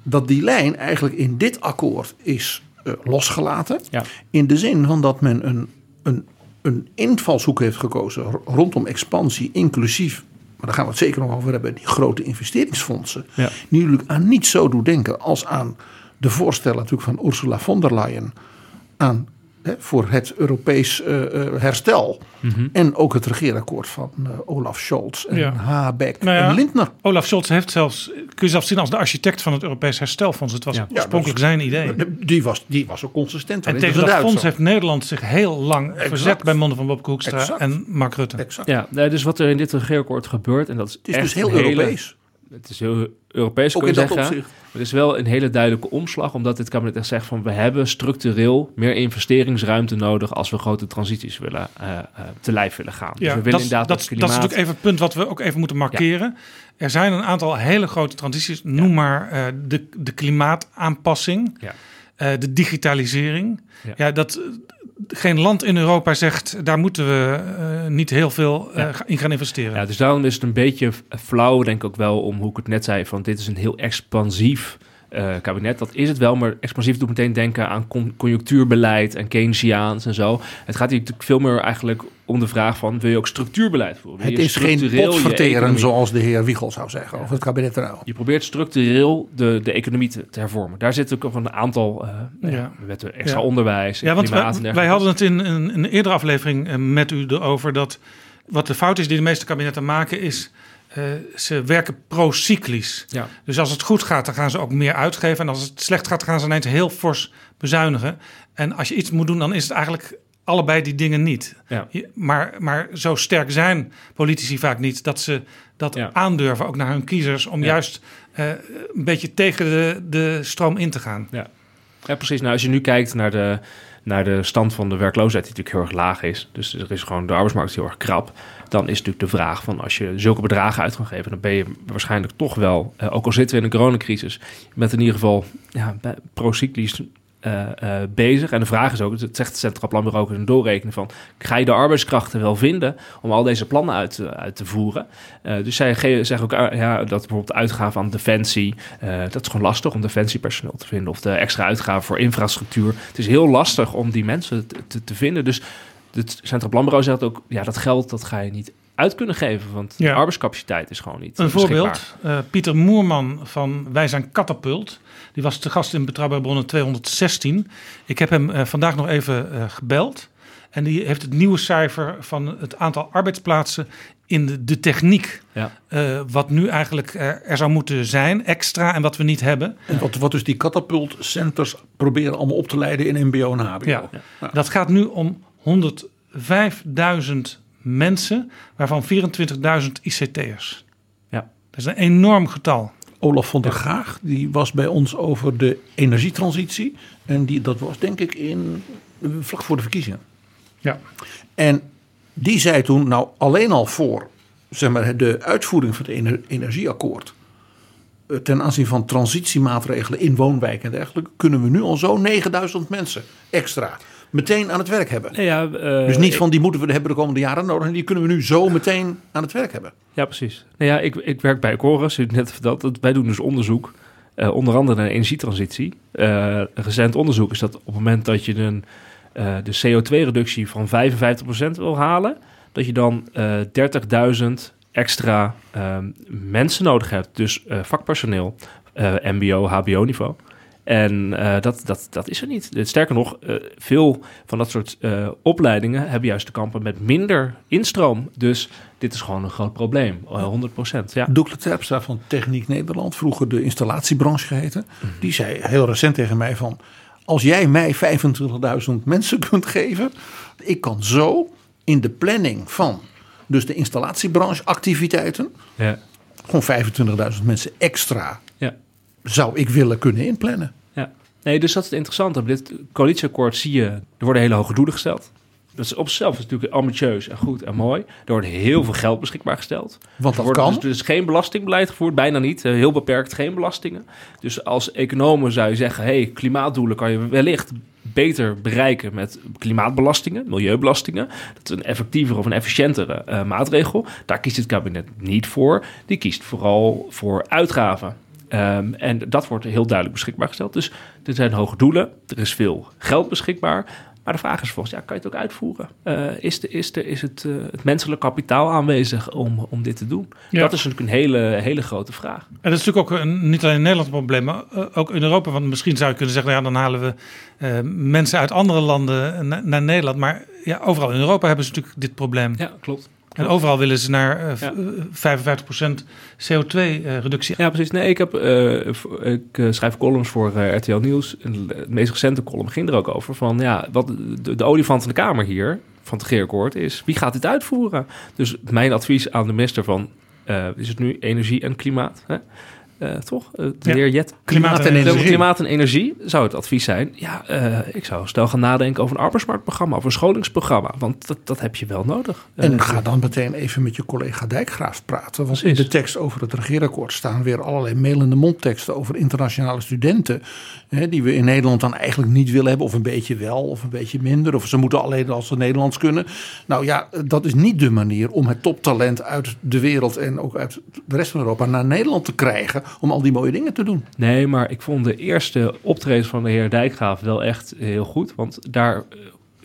dat die lijn eigenlijk in dit akkoord is uh, losgelaten. Ja. In de zin van dat men een, een, een invalshoek heeft gekozen rondom expansie, inclusief, maar daar gaan we het zeker nog over hebben, die grote investeringsfondsen. Ja. Die natuurlijk aan niet zo doen denken als aan de voorstellen natuurlijk van Ursula von der Leyen. Aan voor het Europees uh, herstel. Mm -hmm. En ook het regeerakkoord van uh, Olaf Scholz en ja. Habeck nou ja, en Lindner. Olaf Scholz heeft zelfs, kun je zelfs zien als de architect van het Europees herstelfonds. Het was ja. oorspronkelijk zijn idee. Die was, die was ook consistent. En tegen dat fonds heeft Nederland zich heel lang exact. verzet bij monden van Bob Hoekstra exact. en Mark Rutte. Exact. Ja, dus wat er in dit regeerakkoord gebeurt, en dat is, het is echt dus heel Europees. Het is heel Europees Ook kun je in dat zeggen. opzicht. Maar het is wel een hele duidelijke omslag, omdat dit kabinet echt zegt van we hebben structureel meer investeringsruimte nodig als we grote transities willen uh, uh, te lijf willen gaan. Ja, dus we willen dat, inderdaad dat, het dat klimaat... is natuurlijk even het punt wat we ook even moeten markeren. Er zijn een aantal hele grote transities. Noem maar uh, de, de klimaataanpassing. Ja. Eh, de digitalisering. Ja. Ja, dat geen land in Europa zegt, daar moeten we eh, niet heel veel eh, in gaan investeren. Ja, dus daarom is het een beetje flauw, denk ik ook wel, om hoe ik het net zei, van dit is een heel expansief eh, kabinet. Dat is het wel, maar expansief doet meteen denken aan con- conjunctuurbeleid en Keynesiaans en zo. Het gaat hier natuurlijk veel meer eigenlijk om de vraag van, wil je ook structuurbeleid voeren? Het is geen potverteren zoals de heer Wiegel zou zeggen over het kabinet Trouw. Je probeert structureel de, de economie te, te hervormen. Daar zitten ook een aantal eh, Ja. ja. wetten, extra Ja. onderwijs, Ja, want wij, hadden het in een, een eerdere aflevering eh, met u erover dat wat de fout is die de meeste kabinetten maken is eh, ze werken pro-cyclisch. Ja. Dus als het goed gaat, dan gaan ze ook meer uitgeven. En als het slecht gaat, gaan ze ineens heel fors bezuinigen. En als je iets moet doen, dan is het eigenlijk allebei die dingen niet. Ja. Je- Maar, maar zo sterk zijn politici vaak niet dat ze dat Ja. aandurven, ook naar hun kiezers, om juist eh, een beetje tegen de, de stroom in te gaan. Ja. ja, precies. Nou, als je nu kijkt naar de, naar de stand van de werkloosheid, die natuurlijk heel erg laag is. Dus er is gewoon de arbeidsmarkt heel erg krap. Dan is natuurlijk de vraag van als je zulke bedragen uit kan geven, dan ben je waarschijnlijk toch wel, eh, ook al zitten we in een coronacrisis, bent in ieder geval ja, pro-cyclisch eh, eh, bezig. En de vraag is ook, het zegt het Centraal Planbureau ook in een doorrekening van, ga je de arbeidskrachten wel vinden om al deze plannen uit, te- uit te voeren? Eh, dus zij ge- zeggen ook ah, ja, dat bijvoorbeeld uitgaven aan defensie, eh, dat is gewoon lastig om defensiepersoneel te vinden. Of de extra uitgaven voor infrastructuur. Het is heel lastig om die mensen te, te, te vinden. Dus het Centraal Planbureau zegt ook, ja, dat geld dat ga je niet uit kunnen geven, want Ja. de arbeidscapaciteit is gewoon niet Een voorbeeld, eh, Pieter Moerman van Wij zijn Katapult. Die was te gast in Betrouwbare Bronnen 216. Ik heb hem eh, vandaag nog even eh, gebeld. En die heeft het nieuwe cijfer van het aantal arbeidsplaatsen in de, de techniek. Ja. eh, wat nu eigenlijk er, er zou moeten zijn, extra, en wat we niet hebben. En wat, wat dus die katapultcenters proberen allemaal op te leiden in mbo en hbo. Ja. Dat gaat nu om 105.000 mensen, waarvan 24.000 ICT'ers. Ja. Dat is een enorm getal. Olaf van der Gaag, die was bij ons over de energietransitie. En die, dat was denk ik in, eh, vlak voor de verkiezingen. Ja. En die zei toen, nou alleen al voor zeg maar, de uitvoering van het ener- energieakkoord. eh, Ten aanzien van transitiemaatregelen in woonwijken en dergelijke. Kunnen we nu al zo 9000 mensen extra meteen aan het werk hebben. Nee, ja, eh, Dus niet van die moeten we hebben de komende jaren nodig. En die kunnen we nu zo meteen aan het werk hebben. Ja, precies. Nou ja, ik, ik werk bij hebt net verteld dat wij doen dus onderzoek. eh, onder andere naar energietransitie. Een recent onderzoek is dat op het moment dat je een, de CO2-reductie van 55% wil halen, dat je dan eh 30.000 extra mensen nodig hebt. Dus vakpersoneel, MBO, HBO-niveau. En eh, dat, dat, dat is er niet. Sterker nog, eh, veel van dat soort eh, opleidingen hebben juist te kampen met minder instroom. Dus dit is gewoon een groot probleem. Eh, 100% ja. Doekle Terpstra van Techniek Nederland, vroeger de installatiebranche geheten. Die zei heel recent tegen mij van... als jij mij 25.000 mensen kunt geven... ik kan zo in de planning van dus de installatiebranche activiteiten... Ja. gewoon 25.000 mensen extra Ja. zou ik willen kunnen inplannen. Nee, dus dat is het interessante. Op dit coalitieakkoord zie je, er worden hele hoge doelen gesteld. Dat is op zichzelf natuurlijk ambitieus en goed en mooi. Er wordt heel veel geld beschikbaar gesteld. Want Er dat wordt kan. dus, dus geen belastingbeleid gevoerd, bijna niet. Eh, Heel beperkt, geen belastingen. Dus als economen zou je zeggen... hey, klimaatdoelen kan je wellicht beter bereiken met klimaatbelastingen, milieubelastingen. Dat is een effectievere of een efficiëntere eh, maatregel. Daar kiest het kabinet niet voor. Die kiest vooral voor uitgaven. Ehm, en dat wordt heel duidelijk beschikbaar gesteld. Dus er zijn hoge doelen, er is veel geld beschikbaar. Maar de vraag is volgens, ja, kan je het ook uitvoeren? Eh, is de, is de, is het, eh, het menselijk kapitaal aanwezig om, om dit te doen? Ja. Dat is natuurlijk een hele, hele grote vraag. En dat is natuurlijk ook een, niet alleen een Nederlands probleem, maar eh, ook in Europa. Want misschien zou je kunnen zeggen, nou ja, dan halen we mensen uit andere landen na- naar Nederland. Maar ja, overal in Europa hebben ze natuurlijk dit probleem. Ja, klopt. En overal willen ze naar eh, v- Ja. eh, 55% CO2-reductie. Ja, precies. Nee, ik, heb, eh, ik eh, schrijf columns voor eh, RTL Nieuws. De meest recente column ging er ook over van... ja, wat de, de olifant in de kamer hier van het regeerakkoord is... wie gaat dit uitvoeren? Dus mijn advies aan de minister van... eh, is het nu energie en klimaat? Hè? Eh, toch? Uh, de Ja. heer Jet. Klimaat en Klimaat, energie. en energie zou het advies zijn. Ja, eh, ik zou snel gaan nadenken over een arbeidsmarktprogramma of een scholingsprogramma. Want dat, dat heb je wel nodig. En Eh, ga dan meteen even met je collega Dijkgraaf praten. Want in de tekst over het regeerakkoord staan weer allerlei mailende mondteksten over internationale studenten. Die we in Nederland dan eigenlijk niet willen hebben. Of een beetje wel, of een beetje minder. Of ze moeten alleen als ze Nederlands kunnen. Nou ja, dat is niet de manier om het toptalent uit de wereld en ook uit de rest van Europa naar Nederland te krijgen. Om al die mooie dingen te doen. Nee, maar ik vond de eerste optreden van de heer Dijkgraaf wel echt heel goed. Want daar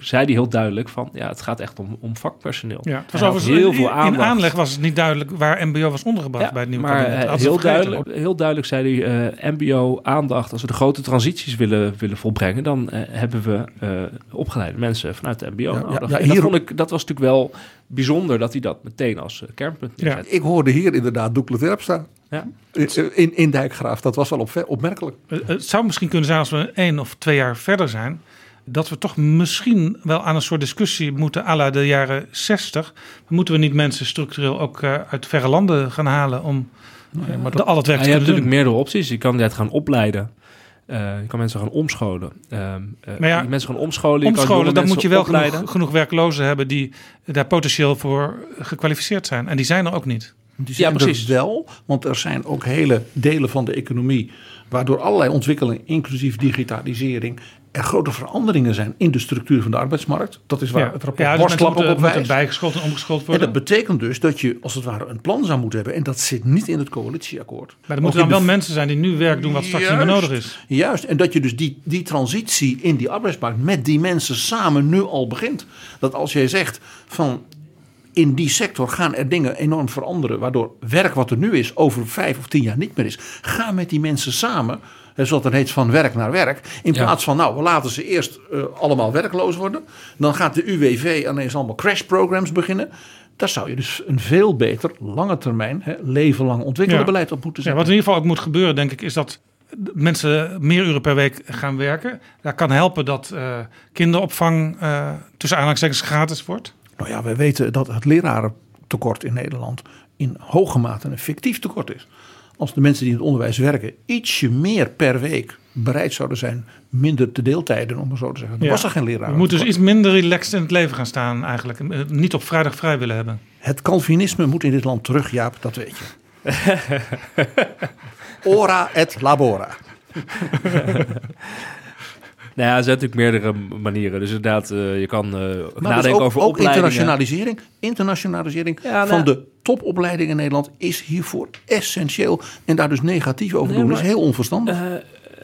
zei hij heel duidelijk van... ja, het gaat echt om, om vakpersoneel. Ja, het was overigens heel in- veel in aandacht. aanleg was het niet duidelijk waar MBO was ondergebracht Ja, bij het nieuwe maar kabinet. eh, Hadden ze heel, duidelijk, heel duidelijk zei hij, eh, mbo aandacht. Als we de grote transities willen, willen volbrengen... dan eh, hebben we eh, opgeleide mensen vanuit de mbo ja, nodig. ja, En dat, hier- vond ik, dat was natuurlijk wel bijzonder dat hij dat meteen als eh, kernpunt Ja. neerzet. Ik hoorde hier inderdaad Doekle staan. Ja. In, in Dijkgraaf. Dat was wel op, opmerkelijk. Eh, Het zou misschien kunnen zijn als we één of twee jaar verder zijn. Dat we toch misschien wel aan een soort discussie moeten à la de jaren 60. Moeten we niet mensen structureel ook eh, uit verre landen gaan halen om eh, maar de, al het werk Ja, te je kunnen hebt natuurlijk doen? meerdere opties. Je kan net gaan opleiden. Eh, je kan mensen gaan omscholen. Ehm, eh, Maar ja, je mensen gaan omscholen. Je kan Omscholen, dan moet je wel opleiden. genoeg, genoeg werklozen hebben die daar potentieel voor gekwalificeerd zijn. En die zijn er ook niet. Die Ja, precies. er wel, want er zijn ook hele delen van de economie waardoor allerlei ontwikkelingen, inclusief digitalisering, er grote veranderingen zijn in de structuur van de arbeidsmarkt. Dat is waar Ja, het rapport ja, dus ook op wijst. bijgeschoold en omgeschoold En worden. dat betekent dus dat je als het ware een plan zou moeten hebben. En dat zit niet in het coalitieakkoord. maar er moeten dan de wel mensen zijn die nu werk doen wat straks niet meer nodig is. Juist, en dat je dus die, die transitie in die arbeidsmarkt met die mensen samen nu al begint. Dat als jij zegt van in die sector gaan er dingen enorm veranderen, waardoor werk wat er nu is over vijf of tien jaar niet meer is. Ga met die mensen samen, zoals dat heet, van werk naar werk. In Ja. plaats van, nou, we laten ze eerst eh, allemaal werkloos worden. Dan gaat de UWV ineens allemaal crash programs beginnen. Daar zou je dus een veel beter, lange termijn, hè, leven lang ontwikkelen Ja. beleid op moeten Ja, zetten. wat in ieder geval ook moet gebeuren, denk ik, is dat mensen meer uren per week gaan werken. Dat kan helpen dat eh, kinderopvang eh, tussen aanhalingstekens gratis wordt. Nou ja, we weten dat het lerarentekort in Nederland in hoge mate een fictief tekort is. Als de mensen die in het onderwijs werken ietsje meer per week bereid zouden zijn minder te deeltijden, om maar zo te zeggen. Dan Ja. was er geen leraar. We moeten dus iets minder relaxed in het leven gaan staan eigenlijk. En, eh, Niet op vrijdag vrij willen hebben. Het Calvinisme moet in dit land terug, Jaap, dat weet je. Ora et labora. Nou ja, er zijn natuurlijk meerdere manieren. Dus inderdaad, eh, je kan eh, Maar nadenken dus ook, over ook opleidingen. internationalisering. Internationalisering Ja, nou- van de topopleidingen in Nederland is hiervoor essentieel. En daar dus negatief over Nee, doen maar- is heel onverstandig. Eh,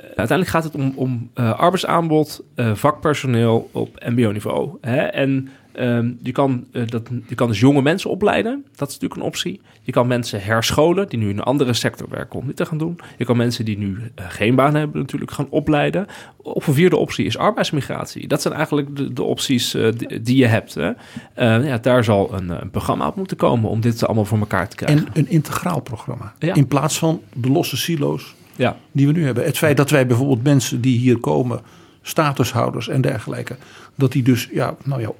uiteindelijk gaat het om, om arbeidsaanbod, vakpersoneel op mbo-niveau. En ehm, je, kan, eh, dat, je kan dus jonge mensen opleiden. Dat is natuurlijk een optie. Je kan mensen herscholen die nu in een andere sector werken om dit te gaan doen. Je kan mensen die nu eh, geen baan hebben natuurlijk gaan opleiden. Of een vierde optie is arbeidsmigratie. Dat zijn eigenlijk de, de opties eh, die, die je hebt. Hè? Eh, ja, daar zal een, een programma op moeten komen om dit allemaal voor elkaar te krijgen. En een integraal programma. Ja. In plaats van de losse silo's ja. die we nu hebben. Het feit dat wij bijvoorbeeld mensen die hier komen, statushouders en dergelijke, dat die dus ja, nou ja,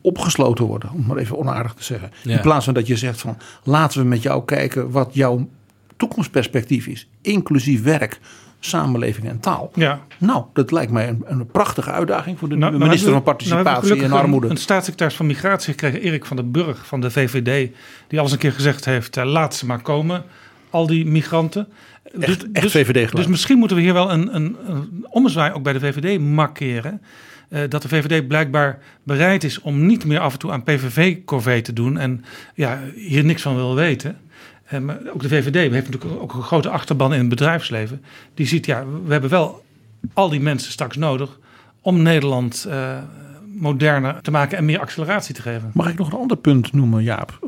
opgesloten worden, om maar even onaardig te zeggen. Ja. In plaats van dat je zegt van laten we met jou kijken wat jouw toekomstperspectief is, inclusief werk, samenleving en taal. Ja. Nou, dat lijkt mij een, een prachtige uitdaging voor de Nou, nieuwe nou minister van we- nou Participatie en Armoede. Een, een staatssecretaris van Migratie gekregen, Erik van den Burg van de VVD. Die al eens een keer gezegd heeft, eh, laat ze maar komen, al die migranten. Echt- echt VVD geluid. Dus misschien moeten we hier wel een, een, een ommezwaai ook bij de VVD markeren. Eh, dat de VVD blijkbaar bereid is om niet meer af en toe aan PVV-corvée te doen. En ja, hier niks van wil weten. Eh, maar ook de VVD heeft natuurlijk ook een grote achterban in het bedrijfsleven. Die ziet, ja, we hebben wel al die mensen straks nodig om Nederland eh, moderner te maken en meer acceleratie te geven. Mag ik nog een ander punt noemen, Jaap?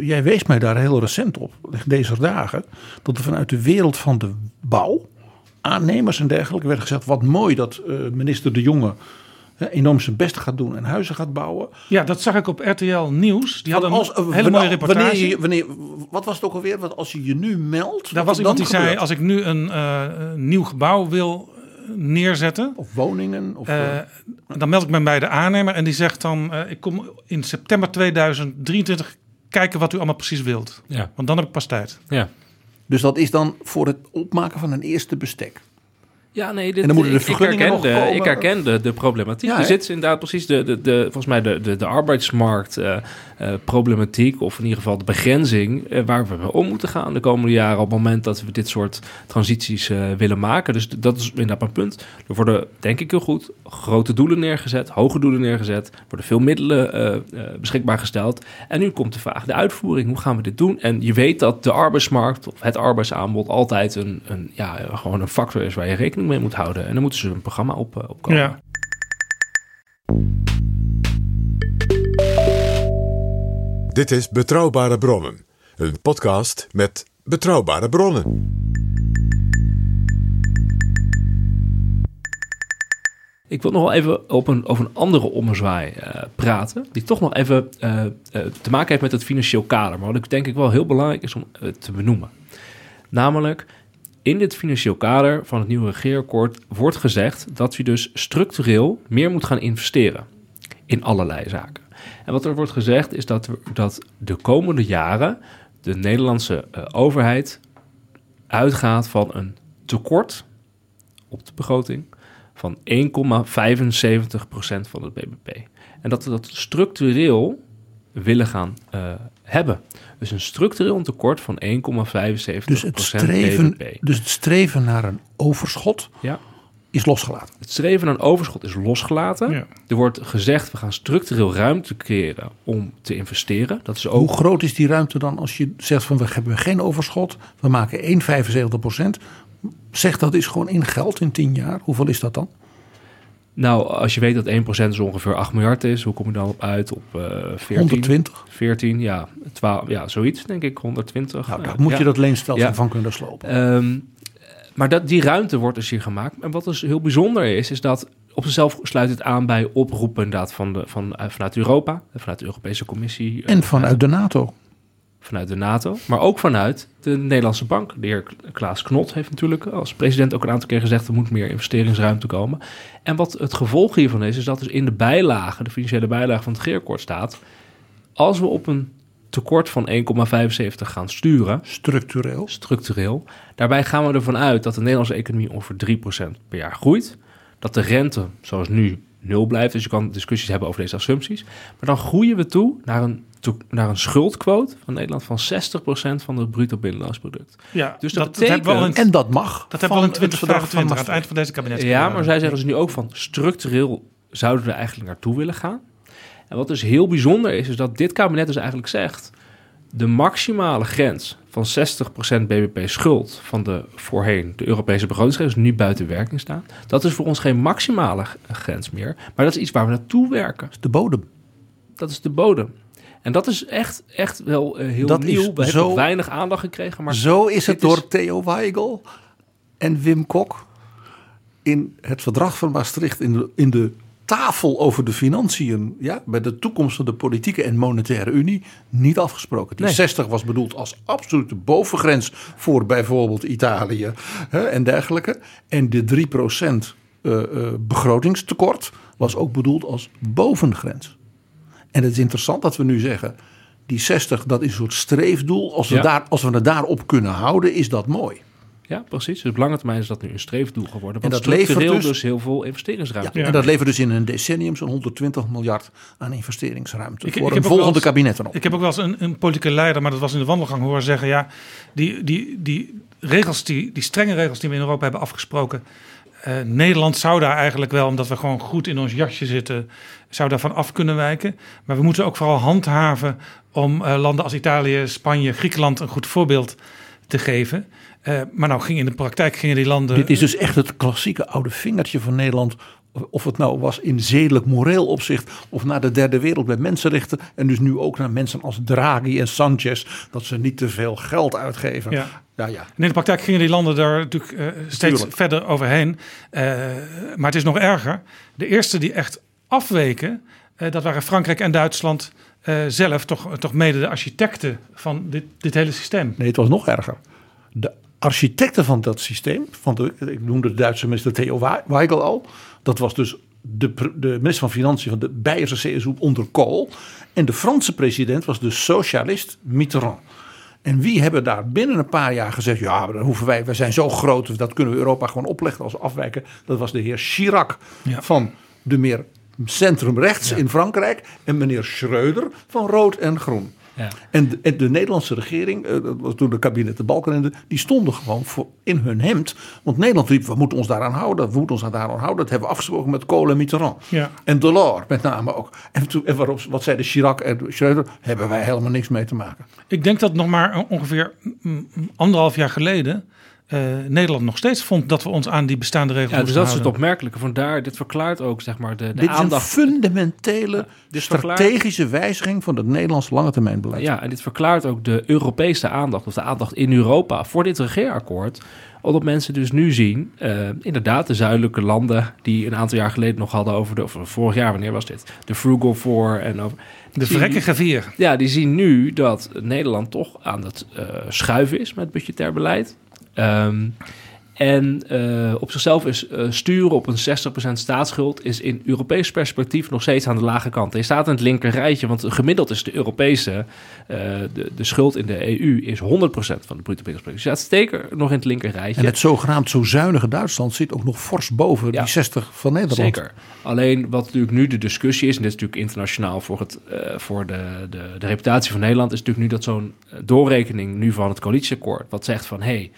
Jij wees mij daar heel recent op, deze dagen, dat er vanuit de wereld van de bouw, aannemers en dergelijke, werd gezegd: wat mooi dat eh, minister De Jonge hè, enorm zijn best gaat doen en huizen gaat bouwen. Ja, dat zag ik op RTL Nieuws. Die hadden een Als- eh, hele mooie reportage. Wanneer je, wanneer, wat was het ook alweer? Want als je je nu meldt. Daar was iemand dan die zei, gebeurt. als ik nu een eh, nieuw gebouw wil neerzetten, Of woningen. Of, dan meld ik me bij de aannemer en die zegt dan, eh, ik kom in september 2023 kijken wat u allemaal precies wilt. Ja. Want dan heb ik pas tijd. Ja. Dus dat is dan voor het opmaken van een eerste bestek. Ja, nee, dit, En dan moeten de ik- vergunningen ik nog herkende, komen. Ik herkende de problematiek. Ja, er zit inderdaad precies de, de, de, volgens mij de, de, de arbeidsmarkt eh, eh, problematiek, of in ieder geval de begrenzing, eh, waar we mee om moeten gaan de komende jaren op het moment dat we dit soort transities willen maken. Dus dat is inderdaad mijn punt. Er worden, denk ik heel goed, grote doelen neergezet, hoge doelen neergezet, er worden veel middelen beschikbaar gesteld. En nu komt de vraag, de uitvoering, hoe gaan we dit doen? En je weet dat de arbeidsmarkt of het arbeidsaanbod altijd een, een, ja, gewoon een factor is waar je rekening mee moet houden. En dan moeten ze een programma op, eh, op komen. Ja. Dit is Betrouwbare Bronnen. Een podcast met betrouwbare bronnen. Ik wil nog wel even op een, over een andere ommezwaai eh, praten. Die toch nog even eh, te maken heeft met het financieel kader. Maar wat ik denk ik wel heel belangrijk is om te benoemen. Namelijk, in dit financieel kader van het nieuwe regeerakkoord wordt gezegd dat je dus structureel meer moet gaan investeren in allerlei zaken. En wat er wordt gezegd is dat, dat de komende jaren de Nederlandse eh, overheid uitgaat van een tekort op de begroting van 1,75% van het BBP. En dat we dat structureel willen gaan eh, hebben. Dus een structureel tekort van 1,75% Dus het, streven, BBP. dus het streven naar een overschot Ja. is losgelaten. Het streven naar een overschot is losgelaten. Ja. Er wordt gezegd, we gaan structureel ruimte creëren om te investeren. Dat is ook Hoe groot is die ruimte dan als je zegt van we hebben geen overschot, we maken 1,75% Zeg dat is gewoon in geld in 10 jaar. Hoeveel is dat dan? Nou, als je weet dat 1% is ongeveer 8 miljard is, hoe kom je dan op uit? Op eh 14? 120. 14, ja, 12, ja, zoiets denk ik, 120. Nou, daar moet ja. je dat leenstelsel Ja. van kunnen slopen. Ehm, maar dat, die ruimte wordt dus hier gemaakt. En wat dus heel bijzonder is, is dat op zichzelf sluit het aan bij oproepen inderdaad van de, van, eh, vanuit Europa, vanuit de Europese Commissie. eh, en vanuit de NATO. Vanuit de NATO, maar ook vanuit de Nederlandse bank. De heer Klaas Knot heeft natuurlijk als president ook een aantal keer gezegd... er moet meer investeringsruimte komen. En wat het gevolg hiervan is, is dat dus in de bijlage... de financiële bijlage van het regeerakkoord staat... als we op een tekort van 1,75 gaan sturen, Structureel. structureel... daarbij gaan we ervan uit dat de Nederlandse economie ongeveer 3% per jaar groeit... dat de rente, zoals nu, nul blijft. Dus je kan discussies hebben over deze assumpties. Maar dan groeien we toe naar een, naar een schuldquote van Nederland van 60% van het bruto binnenlands product. Ja, Dus dat dat, dat hebben we al in, En dat mag. dat hebben we al in van het verdrag 2025, aan het eind van deze kabinet. Ja, maar zij zeggen dus nu ook van structureel zouden we er eigenlijk naartoe willen gaan. En wat dus heel bijzonder is, is dat dit kabinet dus eigenlijk zegt... de maximale grens van 60% BBP schuld van de voorheen de Europese begrotingsgrens nu buiten werking staan. Dat is voor ons geen maximale grens meer, maar dat is iets waar we naartoe werken. De bodem. Dat is de bodem. En dat is echt, echt wel eh, heel Dat nieuw. We hebben weinig aandacht gekregen, maar Zo is het is- door Theo Weigel en Wim Kok in het verdrag van Maastricht in de, in de tafel over de financiën, ja, bij de toekomst van de politieke en monetaire unie, niet afgesproken. Die Nee. 60 was bedoeld als absolute bovengrens voor bijvoorbeeld Italië hè, en dergelijke. En de 3% eh, eh, begrotingstekort was ook bedoeld als bovengrens. En het is interessant dat we nu zeggen, die 60 dat is een soort streefdoel. Als we, Ja. daar, als we het daarop kunnen houden, is dat mooi. Ja, precies. Dus op lange termijn is dat nu een streefdoel geworden. Want En dat levert dus- dus heel veel investeringsruimte. Ja, En dat levert dus in een decennium zo'n 120 miljard aan investeringsruimte. Ik- voor ik een volgende eens- kabinet erop. Ik heb ook wel eens een, een politieke leider, maar dat was in de wandelgang, horen zeggen: ja, die, die, die regels, die, die strenge regels die we in Europa hebben afgesproken. Eh, Nederland zou daar eigenlijk wel, omdat we gewoon goed in ons jasje zitten, zou daarvan af kunnen wijken. Maar we moeten ook vooral handhaven om eh, landen als Italië, Spanje, Griekenland een goed voorbeeld te geven. Eh, maar nou ging in de praktijk gingen die landen. Dit is dus echt het klassieke oude vingertje van Nederland. Of het nou was in zedelijk moreel opzicht. Of naar de derde wereld met mensenrechten. En dus nu ook naar mensen als Draghi en Sanchez. Dat ze niet te veel geld uitgeven. Ja. ja, ja. En in de praktijk gingen die landen daar natuurlijk eh, steeds Tuurlijk. verder overheen. Eh, maar het is nog erger. De eerste die echt afweken, eh, dat waren Frankrijk en Duitsland zelf, toch, toch mede de architecten van dit, dit hele systeem. Nee, het was nog erger. De architecten van dat systeem, van de, ik noemde de Duitse minister Theo Weigel al. Dat was dus de, de minister van Financiën van de Beierse CSU onder Kool. En de Franse president was de socialist Mitterrand. En wie hebben daar binnen een paar jaar gezegd: ja, maar dan hoeven wij, wij zijn zo groot, dat kunnen we Europa gewoon opleggen als afwijken. Dat was de heer Chirac Ja. van de meer centrumrechts in Frankrijk en meneer Schreuder van rood en groen. Ja. En de, en de Nederlandse regering, eh, dat was toen de kabinet de Balkenende, die stonden gewoon voor in hun hemd. Want Nederland riep, we moeten ons daaraan houden, we moeten ons daaraan houden. Dat hebben we afgesproken met Kool en Mitterrand. Ja. En Delors met name ook. En, toen, en waarop, wat zeiden Chirac en Schreuder, hebben wij helemaal niks mee te maken. Ik denk dat nog maar ongeveer anderhalf jaar geleden eh, Nederland nog steeds vond dat we ons aan die bestaande regels Ja, dus moesten dat is het opmerkelijke. Vandaar, dit verklaart ook zeg maar de, de Dit is een aandacht. fundamentele dit verklaart- strategische wijziging van het Nederlands lange termijn beleid. Ja, en dit verklaart ook de Europese aandacht, of de aandacht in Europa voor dit regeerakkoord. Omdat mensen dus nu zien, eh, inderdaad, de zuidelijke landen die een aantal jaar geleden nog hadden over de, of vorig jaar, wanneer was dit? De Frugal Four en over. De vrekkige vier. Ja, die zien nu dat Nederland toch aan het eh, schuiven is met budgetair beleid. Ehm, en eh, op zichzelf is eh, sturen op een 60% staatsschuld is in Europees perspectief nog steeds aan de lage kant. Je staat in het linker rijtje, want gemiddeld is de Europese, eh, de, de schuld in de EU is 100% van de bruto binnenlands product. Dus je staat zeker nog in het linker rijtje. En het zogenaamd zo zuinige Duitsland zit ook nog fors boven Ja. die 60 van Nederland. Zeker. Alleen wat natuurlijk nu de discussie is, en dit is natuurlijk internationaal voor, het, voor de, de, de reputatie van Nederland, is natuurlijk nu dat zo'n doorrekening nu van het coalitieakkoord, wat zegt van hé, hey,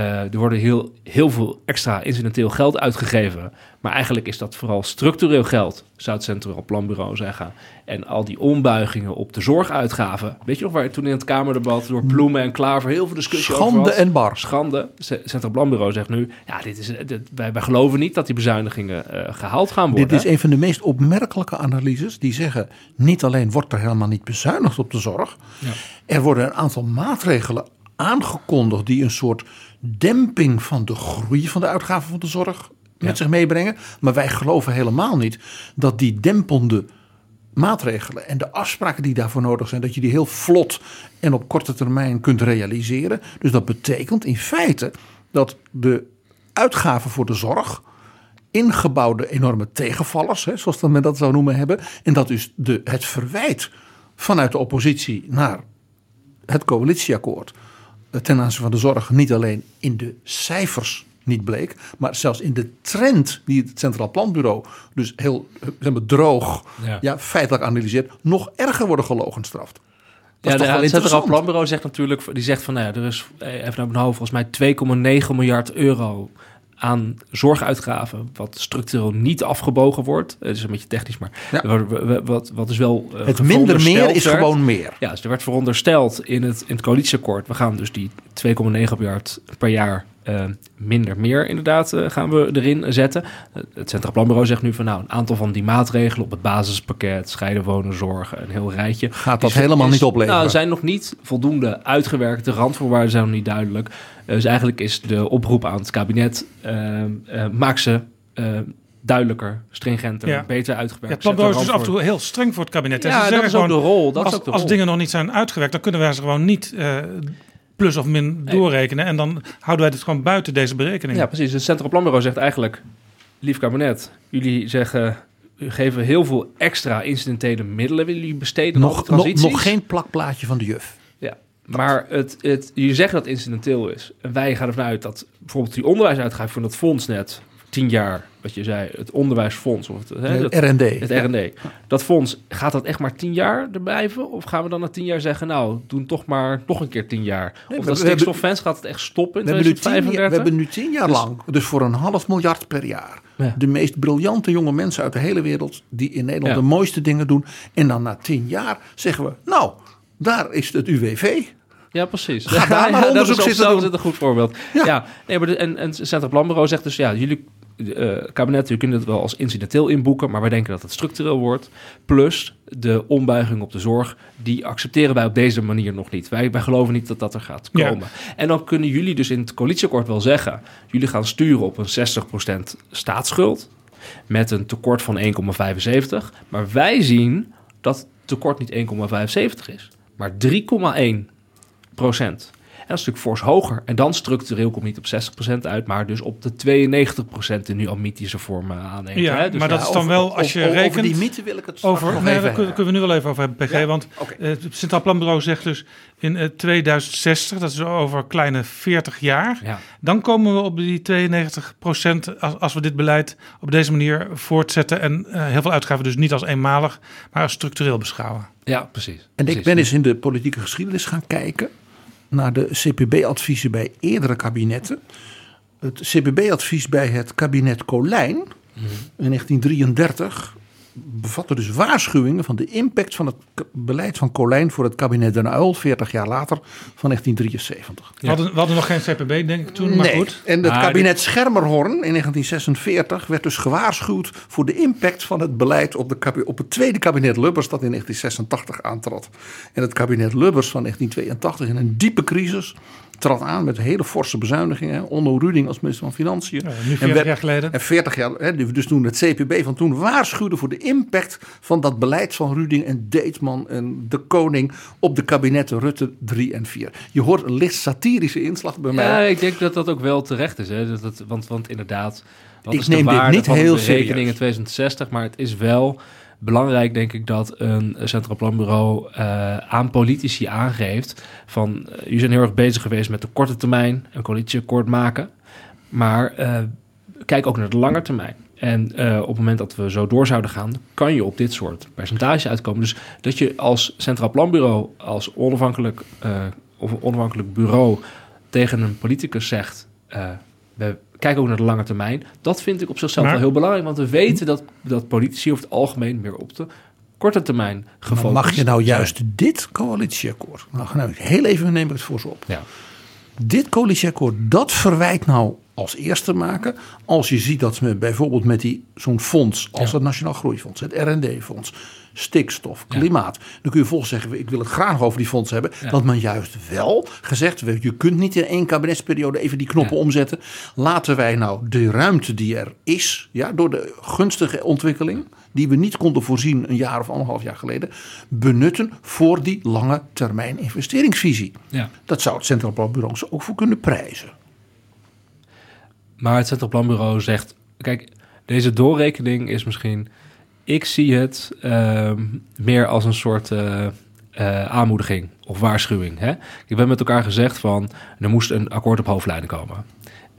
er worden heel, heel veel extra incidenteel geld uitgegeven, maar eigenlijk is dat vooral structureel geld, zou het Centraal Planbureau zeggen. En al die ombuigingen op de zorguitgaven, weet je nog waar toen in het Kamerdebat door Ploemen en Klaver heel veel discussie over Schande was? en bar. schande. Centraal Planbureau zegt nu, ja, dit is, dit, wij, wij geloven niet dat die bezuinigingen eh, gehaald gaan worden. Dit is een van de meest opmerkelijke analyses die zeggen: niet alleen wordt er helemaal niet bezuinigd op de zorg, er worden een aantal maatregelen aangekondigd die een soort demping van de groei van de uitgaven van de zorg met zich meebrengen. Maar wij geloven helemaal niet dat die dempende maatregelen en de afspraken die daarvoor nodig zijn, dat je die heel vlot en op korte termijn kunt realiseren. Dus dat betekent in feite dat de uitgaven voor de zorg ingebouwde enorme tegenvallers, hè, zoals men dat zou noemen hebben. En dat dus de, het verwijt vanuit de oppositie naar het coalitieakkoord ten aanzien van de zorg niet alleen in de cijfers niet bleek, maar zelfs in de trend die het Centraal Planbureau dus heel eh, zeg maar, droog Ja. ja. feitelijk analyseert, nog erger worden gelogenstraft. Dat Ja, het Centraal? Planbureau zegt natuurlijk, die zegt van, nou ja, er is eh, even naar hoofd volgens mij 2,9 miljard euro aan zorguitgaven, wat structureel niet afgebogen wordt. Het is een beetje technisch, maar Ja. wat, wat, is wel. eh, Het minder meer is gewoon meer. Ja, dus er werd verondersteld in het, in het coalitieakkoord. We gaan dus die 2,9 miljard per jaar eh, minder meer inderdaad eh, gaan we erin zetten. Het Centraal Planbureau zegt nu van nou, een aantal van die maatregelen op het basispakket, scheiden wonen, zorgen, een heel rijtje. Gaat dat is- helemaal is- niet opleveren? Nou, zijn nog niet voldoende uitgewerkt. De randvoorwaarden zijn nog niet duidelijk. Eh, dus eigenlijk is de oproep aan het kabinet, eh, eh, maak ze eh, duidelijker, stringenter, Ja. beter Ja, uitgewerkt. het planbureau is dus af en toe heel streng voor het kabinet. Ja, ze dat zeggen is ook de gewoon, rol. Dat is als, ook de als rol. dingen nog niet zijn uitgewerkt, dan kunnen wij ze gewoon niet eh, plus of min doorrekenen. En dan houden wij het gewoon buiten deze berekening. Ja, precies. Het Centraal Planbureau zegt eigenlijk... lief kabinet, jullie zeggen... u geven heel veel extra incidentele middelen... willen jullie besteden Nog, nog, nog geen plakplaatje van de juf. Ja, maar het, het, jullie zeggen dat het incidenteel is. En wij gaan ervan uit dat bijvoorbeeld die onderwijsuitgave van dat fonds net... tien jaar, wat je zei, het onderwijsfonds... Of het, hè, dat- R&D. Het R&D. Dat fonds, gaat dat echt maar tien jaar er blijven? Of gaan we dan na tien jaar zeggen... nou, doen toch maar nog een keer tien jaar? Nee, of dat we hebben- stikstoffonds gaat het echt stoppen in We hebben, nu tien, jaar- 2035? we hebben nu tien jaar Dus- lang, dus voor een half miljard per jaar, Ja. de meest briljante jonge mensen uit de hele wereld die in Nederland Ja. de mooiste dingen doen. En dan na tien jaar zeggen we, nou, daar is het UWV. Ja, precies. Ga daar maar dat onderzoek is zitten doen. een goed voorbeeld. Ja, Ja. nee, maar de, en, en het Centraal Planbureau zegt dus, ja, jullie eh kabinet, jullie kunnen het wel als incidenteel inboeken, maar wij denken dat het structureel wordt. Plus de ombuiging op de zorg, die accepteren wij op deze manier nog niet. Wij, wij geloven niet dat dat er gaat Ja. komen. En dan kunnen jullie dus in het coalitieakkoord wel zeggen, jullie gaan sturen op een 60% staatsschuld met een tekort van 1,75. Maar wij zien dat het tekort niet 1,75 is, maar 3,1 procent. En dat is natuurlijk fors hoger. En dan structureel komt niet op 60% uit, maar dus op de 92% die nu al mythische vormen aanneemt. Ja, hè? Dus maar dat is dan wel als je over, rekent... Over die mythe wil ik het Over, nog nee, even daar kunnen, kunnen we nu wel even over hebben, PG. Ja, Want oké. eh, het Centraal Planbureau zegt dus in eh, 2060, dat is over een kleine 40 jaar, Ja. dan komen we op die 92 als, als we dit beleid op deze manier voortzetten en eh, heel veel uitgaven dus niet als eenmalig, maar als structureel beschouwen. ja, precies. En ik ben eens in de politieke geschiedenis gaan kijken naar de CPB-adviezen bij eerdere kabinetten. Het CPB-advies bij het kabinet Colijn in 1933 bevatte dus waarschuwingen van de impact van het beleid van Colijn voor het kabinet Den Uyl 40 jaar later van 1973. We, hadden, we hadden nog geen CPB, denk ik toen, maar nee. goed. En het Maar kabinet Schermerhorn in 1946 werd dus gewaarschuwd voor de impact van het beleid op, de, op het tweede kabinet Lubbers dat in 1986 aantrad. En het kabinet Lubbers van 1982 in een diepe crisis trad aan met hele forse bezuinigingen. Onno Ruding als minister van Financiën. Ja, nu En 40 werd- jaar geleden. En 40 jaar, hè, dus toen het CPB van toen waarschuwde voor de impact van dat beleid van Ruding en Deetman en de koning op de kabinetten Rutte 3 en 4. Je hoort een licht satirische inslag bij mij. Ja, ik denk dat dat ook wel terecht is. Hè? Dat, dat, want, want inderdaad, wat Ik is neem de dit waarde niet van heel de in 2060? Maar het is wel belangrijk, denk ik, dat een Centraal Planbureau eh, aan politici aangeeft van, eh, jullie zijn heel erg bezig geweest met de korte termijn, een coalitieakkoord maken, maar eh, kijk ook naar de lange termijn. En eh, op het moment dat we zo door zouden gaan, kan je op dit soort percentage uitkomen. Dus dat je als Centraal Planbureau, als onafhankelijk, eh, of onafhankelijk bureau tegen een politicus zegt, eh, we kijken ook naar de lange termijn. Dat vind ik op zichzelf Maar- wel heel belangrijk, want we weten dat, dat politici over het algemeen meer op de korte termijn gefocust mag je nou zijn. juist dit coalitieakkoord, nou, nou heel even neem ik het voor ze op. Ja. Dit coalitieakkoord, dat verwijt nou als eerste maken. Als je ziet dat ze bijvoorbeeld met die zo'n fonds als Ja. het Nationaal Groeifonds, het R&D-fonds, stikstof, klimaat. Dan kun je volgens zeggen, ik wil het graag over die fondsen hebben. Ja. Dat men juist wel gezegd, je kunt niet in één kabinetsperiode even die knoppen omzetten. Laten wij nou de ruimte die er is, ja, door de gunstige ontwikkeling, die we niet konden voorzien een jaar of anderhalf jaar geleden, benutten voor die lange termijn investeringsvisie. Ja. Dat zou het Centraal Planbureau ook voor kunnen prijzen. Maar het Centraal Planbureau zegt: kijk, deze doorrekening is misschien. Ik zie het ehm, meer als een soort eh, eh, aanmoediging of waarschuwing. Hè? We hebben met elkaar gezegd van er moest een akkoord op hoofdlijnen komen.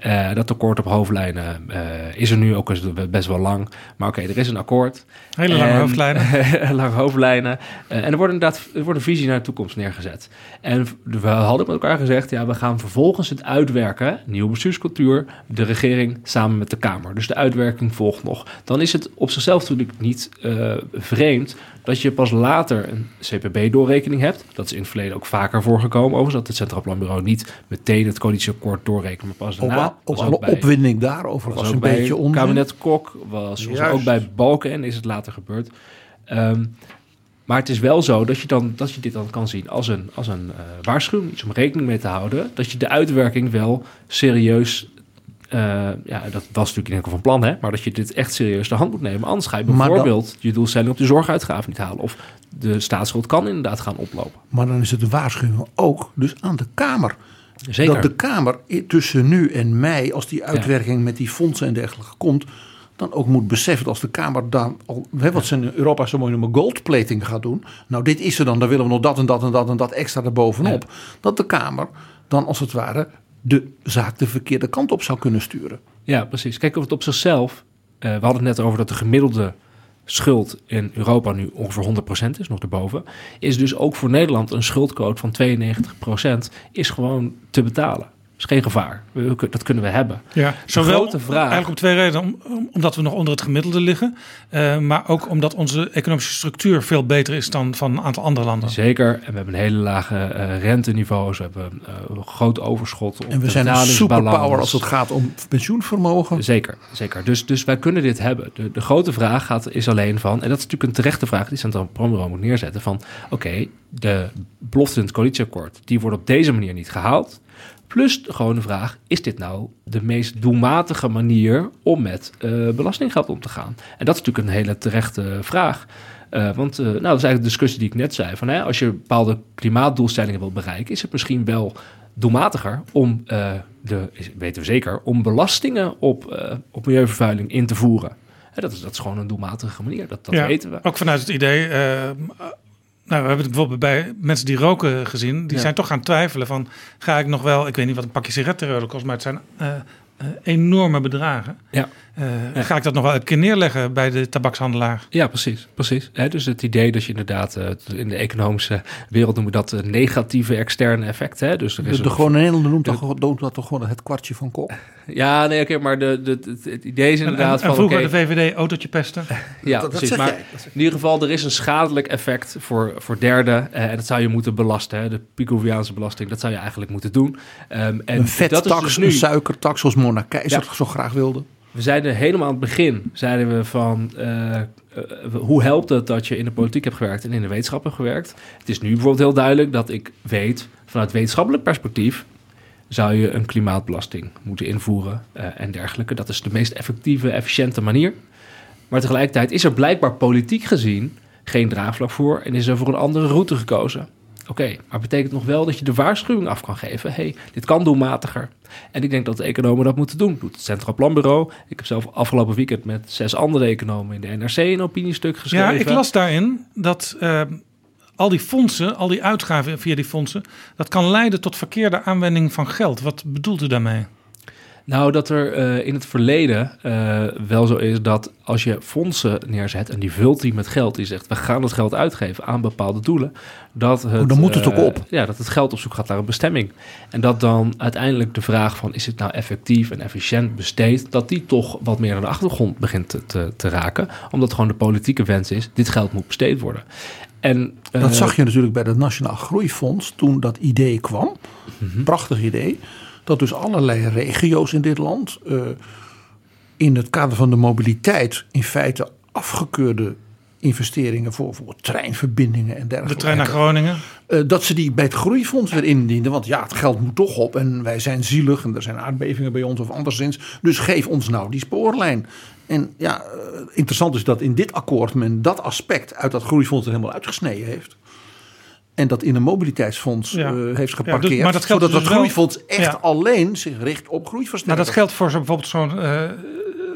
Eh, dat akkoord op hoofdlijnen eh, is er nu ook best wel lang. Maar oké, er is een akkoord. Hele lange En- hoofdlijnen. lange hoofdlijnen. Eh, en er wordt inderdaad er wordt een visie naar de toekomst neergezet. En we hadden met elkaar gezegd, ja, we gaan vervolgens het uitwerken, nieuwe bestuurscultuur, de regering samen met de Kamer. Dus de uitwerking volgt nog. Dan is het op zichzelf natuurlijk niet eh, vreemd dat je pas later een CPB-doorrekening hebt. Dat is in het verleden ook vaker voorgekomen, overigens, dat het Centraal Planbureau niet meteen het coalitieakkoord doorrekent, maar pas daarna. Al- ook Was alle bij- opwinding daarover was, was een beetje onzin. kabinet Kok, was, ook bij Balken is het later gebeurd. Ehm, maar het is wel zo dat je, dan, dat je dit dan kan zien als een, als een eh, waarschuwing, iets om rekening mee te houden. Dat je de uitwerking wel serieus, eh, ja, dat was natuurlijk in ieder geval van plan, hè, maar dat je dit echt serieus de hand moet nemen. Anders ga je dan- bijvoorbeeld je doelstelling op de zorguitgaven niet halen. Of de staatsschuld kan inderdaad gaan oplopen. Maar dan is het een waarschuwing ook dus aan de Kamer. Zeker. Dat de Kamer tussen nu en mei, als die uitwerking met die fondsen en dergelijke komt, dan ook moet beseffen dat als de Kamer dan al, hè, wat ze in Europa zo mooi noemen goldplating gaat doen. Nou, dit is er dan, dan willen we nog dat en dat en dat en dat extra erbovenop. Dat de Kamer dan als het ware de zaak de verkeerde kant op zou kunnen sturen. Ja, precies. Kijk, of het op zichzelf. eh, we hadden het net over dat de gemiddelde schuld in Europa nu ongeveer 100% is, nog erboven. Is dus ook voor Nederland een schuldquote van 92% is gewoon te betalen. Is geen gevaar. We- dat kunnen we hebben. Ja, zowel grote vraag- eigenlijk om twee redenen. Om, om- omdat we nog onder het gemiddelde liggen. eh, maar ook omdat onze economische structuur veel beter is dan van een aantal andere landen. Zeker. En we hebben een hele lage eh, renteniveaus. We hebben eh, een groot overschot. Op En we zijn een superpower als het gaat om pensioenvermogen. Zeker, zeker. Dus, dus wij kunnen dit hebben. De, de grote vraag gaat, is alleen van, en dat is natuurlijk een terechte vraag die Centraal Planbureau moet neerzetten, van oké, de belofte in het coalitieakkoord, die wordt op deze manier niet gehaald. Plus de gewone vraag, is dit nou de meest doelmatige manier om met eh, belastinggeld om te gaan? En dat is natuurlijk een hele terechte vraag. Eh, want eh, nou, dat is eigenlijk de discussie die ik net zei. Van, hè, als je bepaalde klimaatdoelstellingen wilt bereiken, is het misschien wel doelmatiger om, de, weten we zeker, om belastingen op, op milieuvervuiling in te voeren. Hè, dat, is, dat is gewoon een doelmatige manier, dat, dat Ja, weten we. Ook vanuit het idee. Nou, we hebben het bijvoorbeeld bij mensen die roken gezien. Die Ja. zijn toch gaan twijfelen van... ga ik nog wel... Ik weet niet wat een pakje sigaretten kost... maar het zijn eh, eh, enorme bedragen. Ja. Eh, Ja. Ga ik dat nog wel een keer neerleggen bij de tabakshandelaar? Ja, precies. precies. Hè, dus het idee dat je inderdaad, eh, in de economische wereld noemen we dat eh, negatieve externe effecten. Hè? Dus er is De, de een- gewone Nederlander noemt dat, noemt dat toch gewoon het kwartje van kop. Ja, nee, oké, maar de, de, het- het idee is En, inderdaad en, en van... vroeger de VVD autootje pesten. Ja, dat precies. Maar dat in ieder geval, er is een schadelijk effect voor, voor derden. eh, en dat zou je moeten belasten. Hè? De Picoviaanse belasting, dat zou je eigenlijk moeten doen. Ehm, en Een dat is vettax, dus een suikertax zoals Mona Keizer Ja. zo graag wilde. We zeiden helemaal aan het begin, zeiden we van... eh, eh, hoe helpt het dat je in de politiek hebt gewerkt en in de wetenschap hebt gewerkt? Het is nu bijvoorbeeld heel duidelijk dat ik weet, vanuit wetenschappelijk perspectief... zou je een klimaatbelasting moeten invoeren eh, en dergelijke. Dat is de meest effectieve, efficiënte manier. Maar tegelijkertijd is er blijkbaar politiek gezien geen draagvlak voor... en is er voor een andere route gekozen. Oké, maar betekent nog wel dat je de waarschuwing af kan geven. hey, dit kan doelmatiger. En ik denk dat de economen dat moeten doen. Doet het Centraal Planbureau. Ik heb zelf afgelopen weekend met zes andere economen in de NRC een opiniestuk geschreven. Ja, ik las daarin dat eh, al die fondsen, al die uitgaven via die fondsen... dat kan leiden tot verkeerde aanwending van geld. Wat bedoelt u daarmee? Nou, dat er eh, in het verleden eh, wel zo is dat als je fondsen neerzet en die vult die met geld, die zegt we gaan het geld uitgeven aan bepaalde doelen, dat het, Oh, dan moet het eh, ook op. Ja, dat het geld op zoek gaat naar een bestemming. En dat dan uiteindelijk de vraag van is het nou effectief en efficiënt besteed, dat die toch wat meer naar de achtergrond begint te, te, raken, omdat gewoon de politieke wens is, dit geld moet besteed worden. En, Dat eh, zag je natuurlijk bij het Nationaal Groeifonds toen dat idee kwam. Mhm. Prachtig idee. Dat dus allerlei regio's in dit land eh, in het kader van de mobiliteit in feite afgekeurde investeringen voor, voor treinverbindingen en dergelijke. De trein naar Groningen. Eh, dat ze die bij het groeifonds weer indienden. Want ja, het geld moet toch op en wij zijn zielig en er zijn aardbevingen bij ons of anderszins. Dus geef ons nou die spoorlijn. En ja, eh, interessant is dat in dit akkoord men dat aspect uit dat groeifonds er helemaal uitgesneden heeft. En dat in een mobiliteitsfonds Ja. eh, heeft Ja, geparkeerd. dus- maar dat geldt zodat dus dat wel- groeifonds echt Ja. alleen zich richt op Maar groeiversterking. dat geldt voor zo, bijvoorbeeld zo'n eh,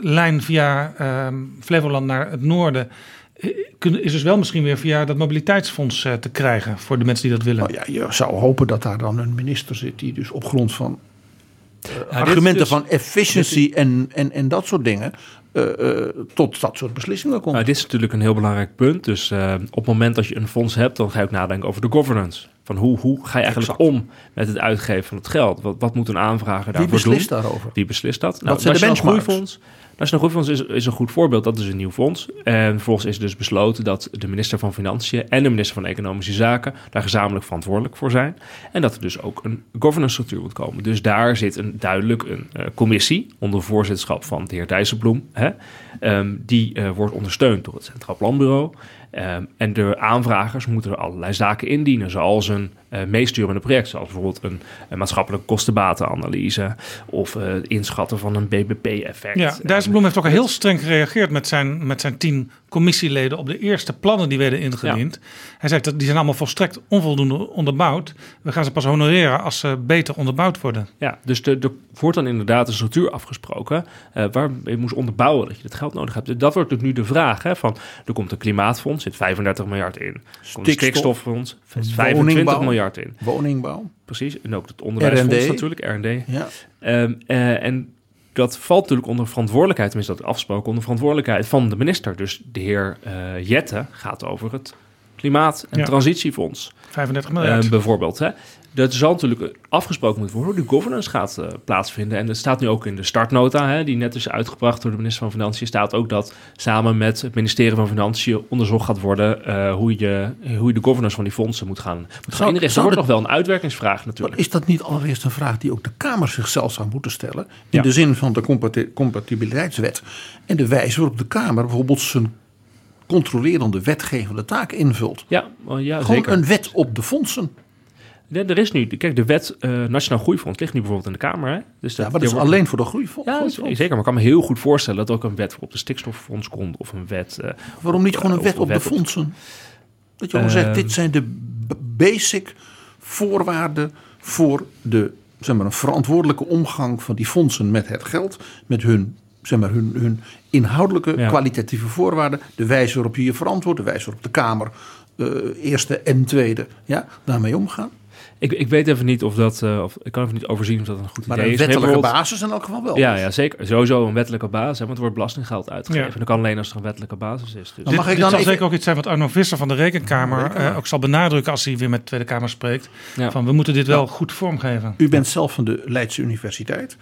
lijn via ehm, Flevoland naar het noorden. Eh, Is dus wel misschien weer via dat mobiliteitsfonds eh, te krijgen voor de mensen die dat willen. Nou ja, je zou hopen dat daar dan een minister zit die dus op grond van argumenten dus- van efficiency en, en, en dat soort dingen eh, tot dat soort beslissingen komt. Nou, dit is natuurlijk een heel belangrijk punt. Dus eh, op het moment dat je een fonds hebt, dan ga je ook nadenken over de governance. Van hoe, hoe ga je eigenlijk Exact. om met het uitgeven van het geld? Wat, wat moet een aanvrager Wie daarvoor beslist doen? daarover? Wie beslist dat? Nou, Wat zijn de benchmarks? Groeifonds. Nationaal Groeifonds is, is een goed voorbeeld. Dat is een nieuw fonds. En vervolgens is dus besloten dat de minister van Financiën en de minister van Economische Zaken daar gezamenlijk verantwoordelijk voor zijn. En dat er dus ook een governance structuur moet komen. Dus daar zit een, duidelijk een eh, commissie onder voorzitterschap van de heer Dijsselbloem. Hè, Ehm, die eh, wordt ondersteund door het Centraal Planbureau. Ehm, en de aanvragers moeten er allerlei zaken indienen, zoals een eh, meesturende project, zoals bijvoorbeeld een, een maatschappelijke kostenbatenanalyse of eh, inschatten van een BBP-effect. Ja, Dijsselbloem heeft ook al heel streng gereageerd met zijn, met zijn tien commissieleden op de eerste plannen die werden ingediend. Hij zei dat die zijn allemaal volstrekt onvoldoende onderbouwd. We gaan ze pas honoreren als ze beter onderbouwd worden. Ja, dus er wordt dan inderdaad een structuur afgesproken eh, waar je moest onderbouwen dat je het geld nodig hebt. Dat wordt natuurlijk nu de vraag. Hè, van, er komt een klimaatfonds, zit 35 miljard in. Stikstof, stikstoffonds, zit 25 woningbouw. miljard in. Woningbouw. Precies, en ook het onderwijsfonds R&D. natuurlijk, R&D. Ja. Ehm, eh, en dat valt natuurlijk onder verantwoordelijkheid, tenminste dat afgesproken, onder verantwoordelijkheid van de minister. Dus de heer eh, Jette gaat over het Klimaat- en Ja. Transitiefonds. 35 miljard. Eh, bijvoorbeeld. Hè. Dat zal natuurlijk afgesproken moeten worden hoe de governance gaat eh, plaatsvinden. En dat staat nu ook in de startnota, hè, die net is uitgebracht door de minister van Financiën. Staat ook dat samen met het ministerie van Financiën onderzocht gaat worden eh, hoe, je, hoe je de governance van die fondsen moet gaan, moet gaan inrichten. Zou wordt dat- nog wel een uitwerkingsvraag Maar natuurlijk. is dat niet allereerst een vraag die ook de Kamer zichzelf zou moeten stellen? In Ja. de zin van de compati- compatibiliteitswet. En de wijze waarop de Kamer bijvoorbeeld zijn controlerende wetgevende taak invult. Ja, wel, ja Gewoon zeker. een wet op de fondsen. Ja, er is nu, kijk, de wet eh, Nationaal Groeifonds ligt nu bijvoorbeeld in de Kamer. Hè? Dus Ja, maar dat is wordt- alleen voor de groeifonds. Ja, groeifonds. zeker. Maar ik kan me heel goed voorstellen dat ook een wet op de stikstoffonds komt. Of een wet. eh, Waarom niet gewoon een of wet op de fondsen? Dat je gewoon zegt, Ehm. dit zijn de basic voorwaarden voor de, zeg maar, een verantwoordelijke omgang van die fondsen met het geld, met hun, zeg maar, hun, hun inhoudelijke Ja. kwalitatieve voorwaarden, de wijze waarop je je verantwoordt, de wijze waarop de Kamer, eh, eerste en tweede, ja, daarmee omgaan. Ik, ik weet even niet of dat, eh, of ik kan even niet overzien of dat een goed Maar idee een is. wettelijke Bijvoorbeeld- basis in elk geval wel. Ja, ja, zeker. Sowieso een wettelijke basis, hè, want er wordt belastinggeld uitgegeven. Ja. En dat kan alleen als er een wettelijke basis is. Dus. Dan mag dit, ik dit dan zal even- zeker ook iets zijn wat Arno Visser van de Rekenkamer Rekenkamer. eh, ook zal benadrukken als hij weer met de Tweede Kamer spreekt. Ja. Van we moeten dit wel goed vormgeven. U bent zelf van de Leidse Universiteit.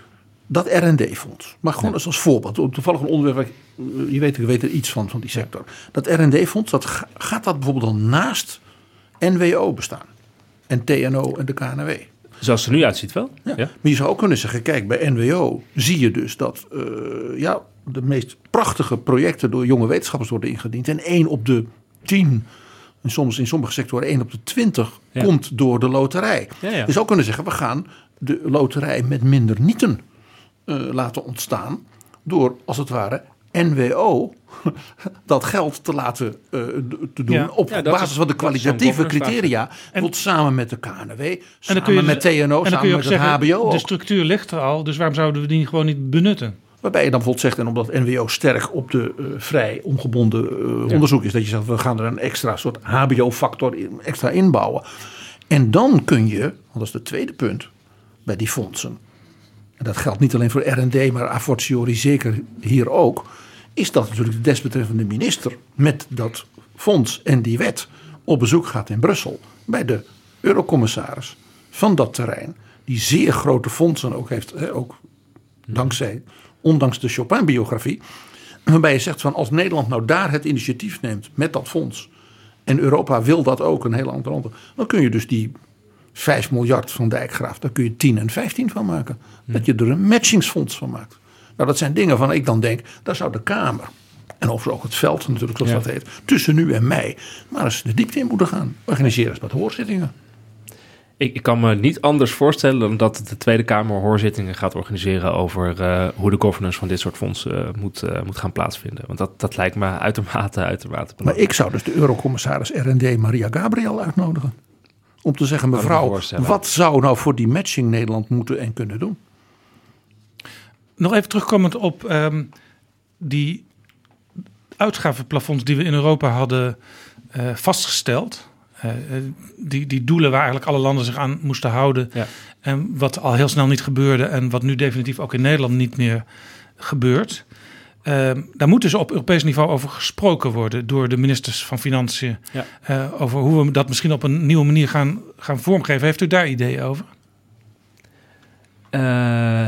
Dat R&D-fonds. Maar gewoon eens als voorbeeld. Toevallig een onderwerp. waar ik- Je weet, ik weet er iets van, van die sector. Dat R&D-fonds, dat ga- gaat dat bijvoorbeeld dan naast NWO bestaan? En TNO en de KNW. Zoals het er nu uitziet wel. Ja. Ja. Maar je zou ook kunnen zeggen, kijk, bij NWO zie je dus dat eh, ja, de meest prachtige projecten door jonge wetenschappers worden ingediend. En één op de tien, en soms in sommige sectoren één op de twintig, Ja. komt door de loterij. Ja. Je zou kunnen zeggen, we gaan de loterij met minder nieten eh, laten ontstaan. Door, als het ware, NWO dat geld te laten eh, te doen Ja. op Ja, basis is- van de kwalitatieve criteria. Bijvoorbeeld samen met de KNW, En samen dan kun je, met TNO, en dan kun samen je ook met het zeggen, HBO. de structuur ligt er al, dus waarom zouden we die gewoon niet benutten? Waarbij je dan bijvoorbeeld zegt, en omdat NWO sterk op de eh, vrij ongebonden eh, onderzoek is, dat je zegt, we gaan er een extra soort HBO-factor in- extra inbouwen. En dan kun je, want dat is het tweede punt bij die fondsen, en dat geldt niet alleen voor R&D, maar a fortiori zeker hier ook, is dat natuurlijk de desbetreffende minister met dat fonds en die wet op bezoek gaat in Brussel bij de eurocommissaris van dat terrein, die zeer grote fondsen ook heeft, hè, ook dankzij, ondanks de Chopin-biografie, waarbij je zegt van als Nederland nou daar het initiatief neemt met dat fonds en Europa wil dat ook een hele andere land, dan kun je dus die 5 miljard van Dijkgraaf, daar kun je 10 en 15 van maken. Dat je er een matchingsfonds van maakt. Nou, dat zijn dingen van ik dan denk, daar zou de Kamer en overigens ook het veld natuurlijk, zoals Ja. dat heet, tussen nu en mei, maar eens de diepte in moeten gaan. Organiseren eens wat hoorzittingen. Ik, ik kan me niet anders voorstellen dan dat de Tweede Kamer hoorzittingen gaat organiseren over eh, hoe de governance van dit soort fondsen eh, moet, eh, moet gaan plaatsvinden. Want dat, dat lijkt me uitermate, uitermate Maar belangrijk. ik zou dus de eurocommissaris R&D Maria Gabriel uitnodigen. Om te zeggen, me mevrouw, wat zou nou voor die matching Nederland moeten en kunnen doen? Nog even terugkomend op ehm, die uitgavenplafonds die we in Europa hadden eh, vastgesteld. Eh, eh, die, die doelen waar eigenlijk alle landen zich aan moesten houden. Ja. En wat al heel snel niet gebeurde en wat nu definitief ook in Nederland niet meer gebeurt. Ehm, daar moet dus op Europees niveau over gesproken worden door de ministers van Financiën. Ja. Over hoe we dat misschien op een nieuwe manier gaan, gaan vormgeven. Heeft u daar ideeën over? Eh,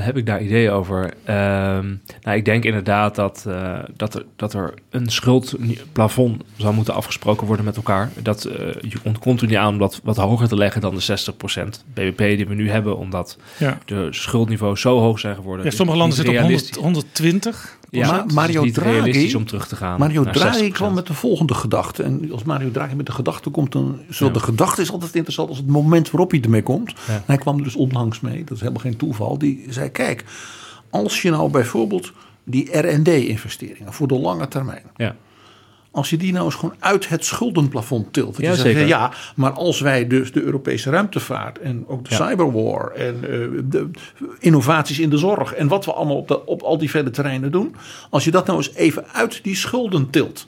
heb ik daar ideeën over? Ehm, nou, ik denk inderdaad dat, eh, dat, er, dat er een schuldplafond zal moeten afgesproken worden met elkaar. Dat eh, je ontkomt er niet aan om dat wat hoger te leggen dan de 60% BBP die we nu hebben, omdat Ja. de schuldniveaus zo hoog zijn geworden. Ja, sommige landen zitten op 100, realistisch. 120. Ja, Maar is Mario niet Draghi- realistisch om terug te gaan. Mario Draghi 60%. kwam met de volgende gedachte. En als Mario Draghi met de gedachte komt, dan zowel Ja. de gedachte is altijd interessant als het moment waarop hij ermee komt. Ja. En hij kwam er dus onlangs mee, dat is helemaal geen toeval. Die zei, kijk, als je nou bijvoorbeeld die R&D-investeringen voor de lange termijn... Ja. Als je die nou eens gewoon uit het schuldenplafond tilt. Dat Ja, zegt, zeker. ja, maar als wij dus de Europese ruimtevaart en ook de Ja. cyberwar en eh, de innovaties in de zorg en wat we allemaal op, de, op al die vele terreinen doen. Als je dat nou eens even uit die schulden tilt.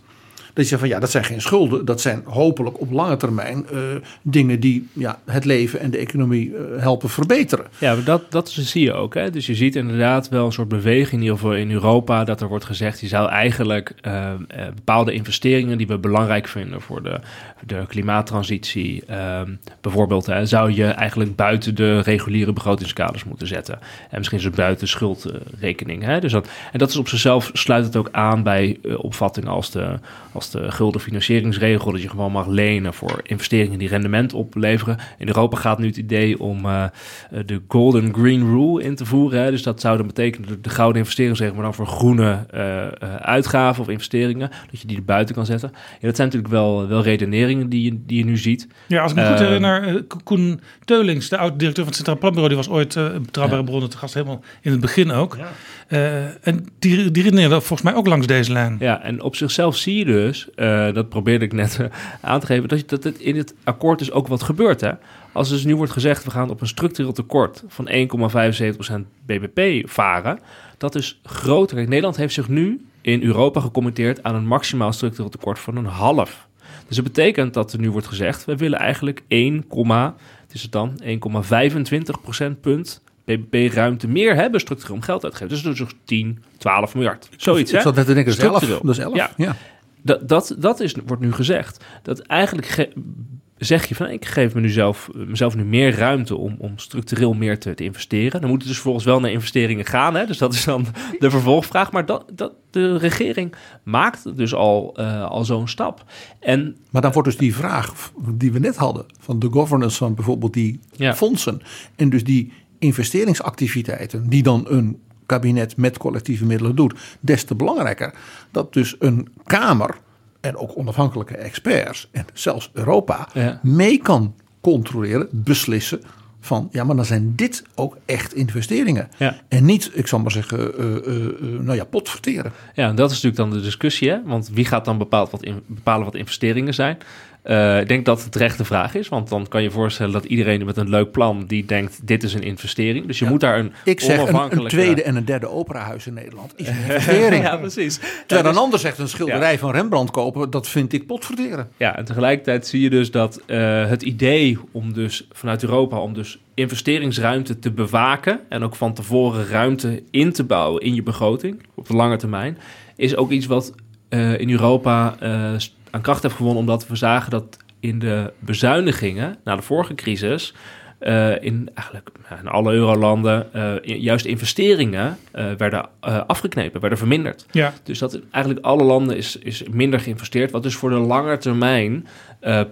Dat je van ja, dat zijn geen schulden. Dat zijn hopelijk op lange termijn eh, dingen die ja, het leven en de economie eh, helpen verbeteren. Ja, dat, dat zie je ook. Hè? Dus je ziet inderdaad wel een soort beweging, in ieder geval in Europa, dat er wordt gezegd, je zou eigenlijk eh, bepaalde investeringen die we belangrijk vinden voor de, de klimaattransitie, eh, bijvoorbeeld, zou je eigenlijk buiten de reguliere begrotingskaders moeten zetten. En misschien zo buiten schuldrekening. Hè? Dus dat, en dat is op zichzelf sluit het ook aan bij opvattingen als de, als de gulden financieringsregel, dat je gewoon mag lenen voor investeringen die rendement opleveren. In Europa gaat nu het idee om eh, de Golden Green Rule in te voeren. Hè? Dus dat zou dan betekenen de, de gouden investeringsregel, maar dan voor groene eh, eh, uitgaven of investeringen, dat je die er buiten kan zetten. Ja, dat zijn natuurlijk wel, wel redeneringen die je, die je nu ziet. Ja, als ik me goed herinner, Ko- Koen Teulings, de oud-directeur van het Centraal Planbureau, die was ooit een betrouwbare bronnen te gast, helemaal in het begin ook. Eh, en die, die volgens mij ook langs deze lijn. Ja, en op zichzelf zie je dus eh, dat probeerde ik net eh, aan te geven, dat, dat in het akkoord dus ook wat gebeurt. Hè? Als dus nu wordt gezegd, we gaan op een structureel tekort van 1,75% BBP varen, dat is groter. Nederland heeft zich nu in Europa gecommitteerd aan een maximaal structureel tekort van een half. Dus dat betekent dat er nu wordt gezegd, we willen eigenlijk 1, het is het dan 1,25 procentpunt BBP-ruimte meer hebben structureel om geld uit te geven. Dus dat is dus 10, 12 miljard. Zoiets, Ik hè? zat net te denken, dat is 11. Structureel. Dat is 11. Ja. Ja. Dat, dat, dat is, wordt nu gezegd. Dat eigenlijk ge- zeg je van ik geef me nu zelf, mezelf nu meer ruimte om, om structureel meer te, te investeren. Dan moet het dus volgens wel naar investeringen gaan. Hè? Dus dat is dan de vervolgvraag. Maar dat, dat, de regering maakt dus al, eh, al zo'n stap. En Maar dan wordt dus die vraag die we net hadden, van de governance van bijvoorbeeld die Ja. fondsen. En dus die investeringsactiviteiten die dan een kabinet met collectieve middelen doet, des te belangrijker. Dat dus een Kamer en ook onafhankelijke experts en zelfs Europa Ja. mee kan controleren, beslissen van ja, maar dan zijn dit ook echt investeringen. Ja. En niet, ik zal maar zeggen, eh, eh, eh, nou ja, potverteren. Ja, en dat is natuurlijk dan de discussie, hè? Want wie gaat dan bepaald wat in, bepalen wat investeringen zijn? Eh, ik denk dat het terecht de vraag is, want dan kan je voorstellen dat iedereen met een leuk plan die denkt: dit is een investering. Dus je moet daar een Ik zeg een, tweede en een derde operahuis in Nederland is een investering. ja, precies. Terwijl dus- een ander zegt een schilderij van Rembrandt kopen, dat vind ik potverteren. Ja, en tegelijkertijd zie je dus dat eh, het idee om dus vanuit Europa om dus investeringsruimte te bewaken en ook van tevoren ruimte in te bouwen in je begroting op de lange termijn, is ook iets wat eh, in Europa aan kracht heeft gewonnen, omdat we zagen dat in de bezuinigingen na de vorige crisis eh, in eigenlijk in alle eurolanden in- juist investeringen eh, werden afgeknepen, werden verminderd. Ja. Dus dat in eigenlijk alle landen is, is minder geïnvesteerd, wat dus voor de lange termijn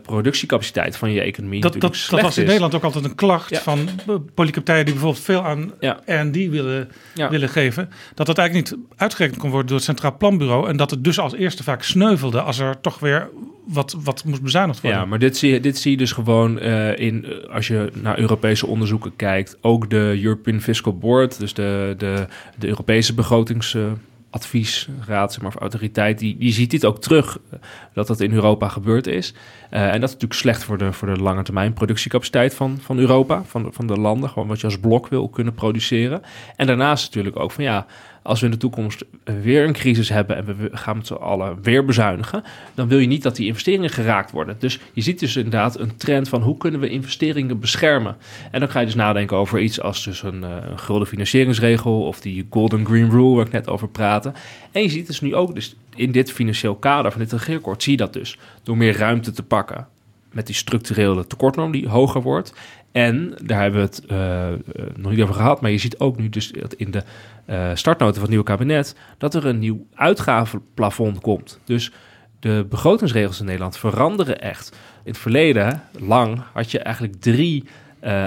productiecapaciteit van je economie Dat, dat, dat was in is. Nederland ook altijd een klacht Ja. van eh, politieke partijen die bijvoorbeeld veel aan Ja. R&D willen, Ja. willen geven. Dat dat eigenlijk niet uitgerekend kon worden door het Centraal Planbureau. En dat het dus als eerste vaak sneuvelde als er toch weer wat, wat moest bezuinigd worden. Ja, maar dit zie je, dit zie je dus gewoon in, als je naar Europese onderzoeken kijkt. Ook de European Fiscal Board, dus de, de, de Europese begrotingsadviesraad, zeg maar, of autoriteit, die, die ziet dit ook terug, eh, dat dat in Europa gebeurd is. Eh, en dat is natuurlijk slecht voor de, voor de lange termijn productiecapaciteit van, van Europa, van van de landen, gewoon wat je als blok wil kunnen produceren. En daarnaast natuurlijk ook van ja, als we in de toekomst weer een crisis hebben en we gaan met z'n allen weer bezuinigen, dan wil je niet dat die investeringen geraakt worden. Dus je ziet dus inderdaad een trend van hoe kunnen we investeringen beschermen. En dan ga je dus nadenken over iets als dus een, eh, een gulden financieringsregel of die Golden Green Rule waar ik net over praatte. En je ziet dus nu ook dus in dit financieel kader van dit regeerakkoord, zie je dat dus door meer ruimte te pakken met die structurele tekortnorm die hoger wordt. En daar hebben we het eh, eh, nog niet over gehad, maar je ziet ook nu dus dat in de eh startnota van het nieuwe kabinet dat er een nieuw uitgavenplafond komt. Dus de begrotingsregels in Nederland veranderen echt. In het verleden, lang, had je eigenlijk drie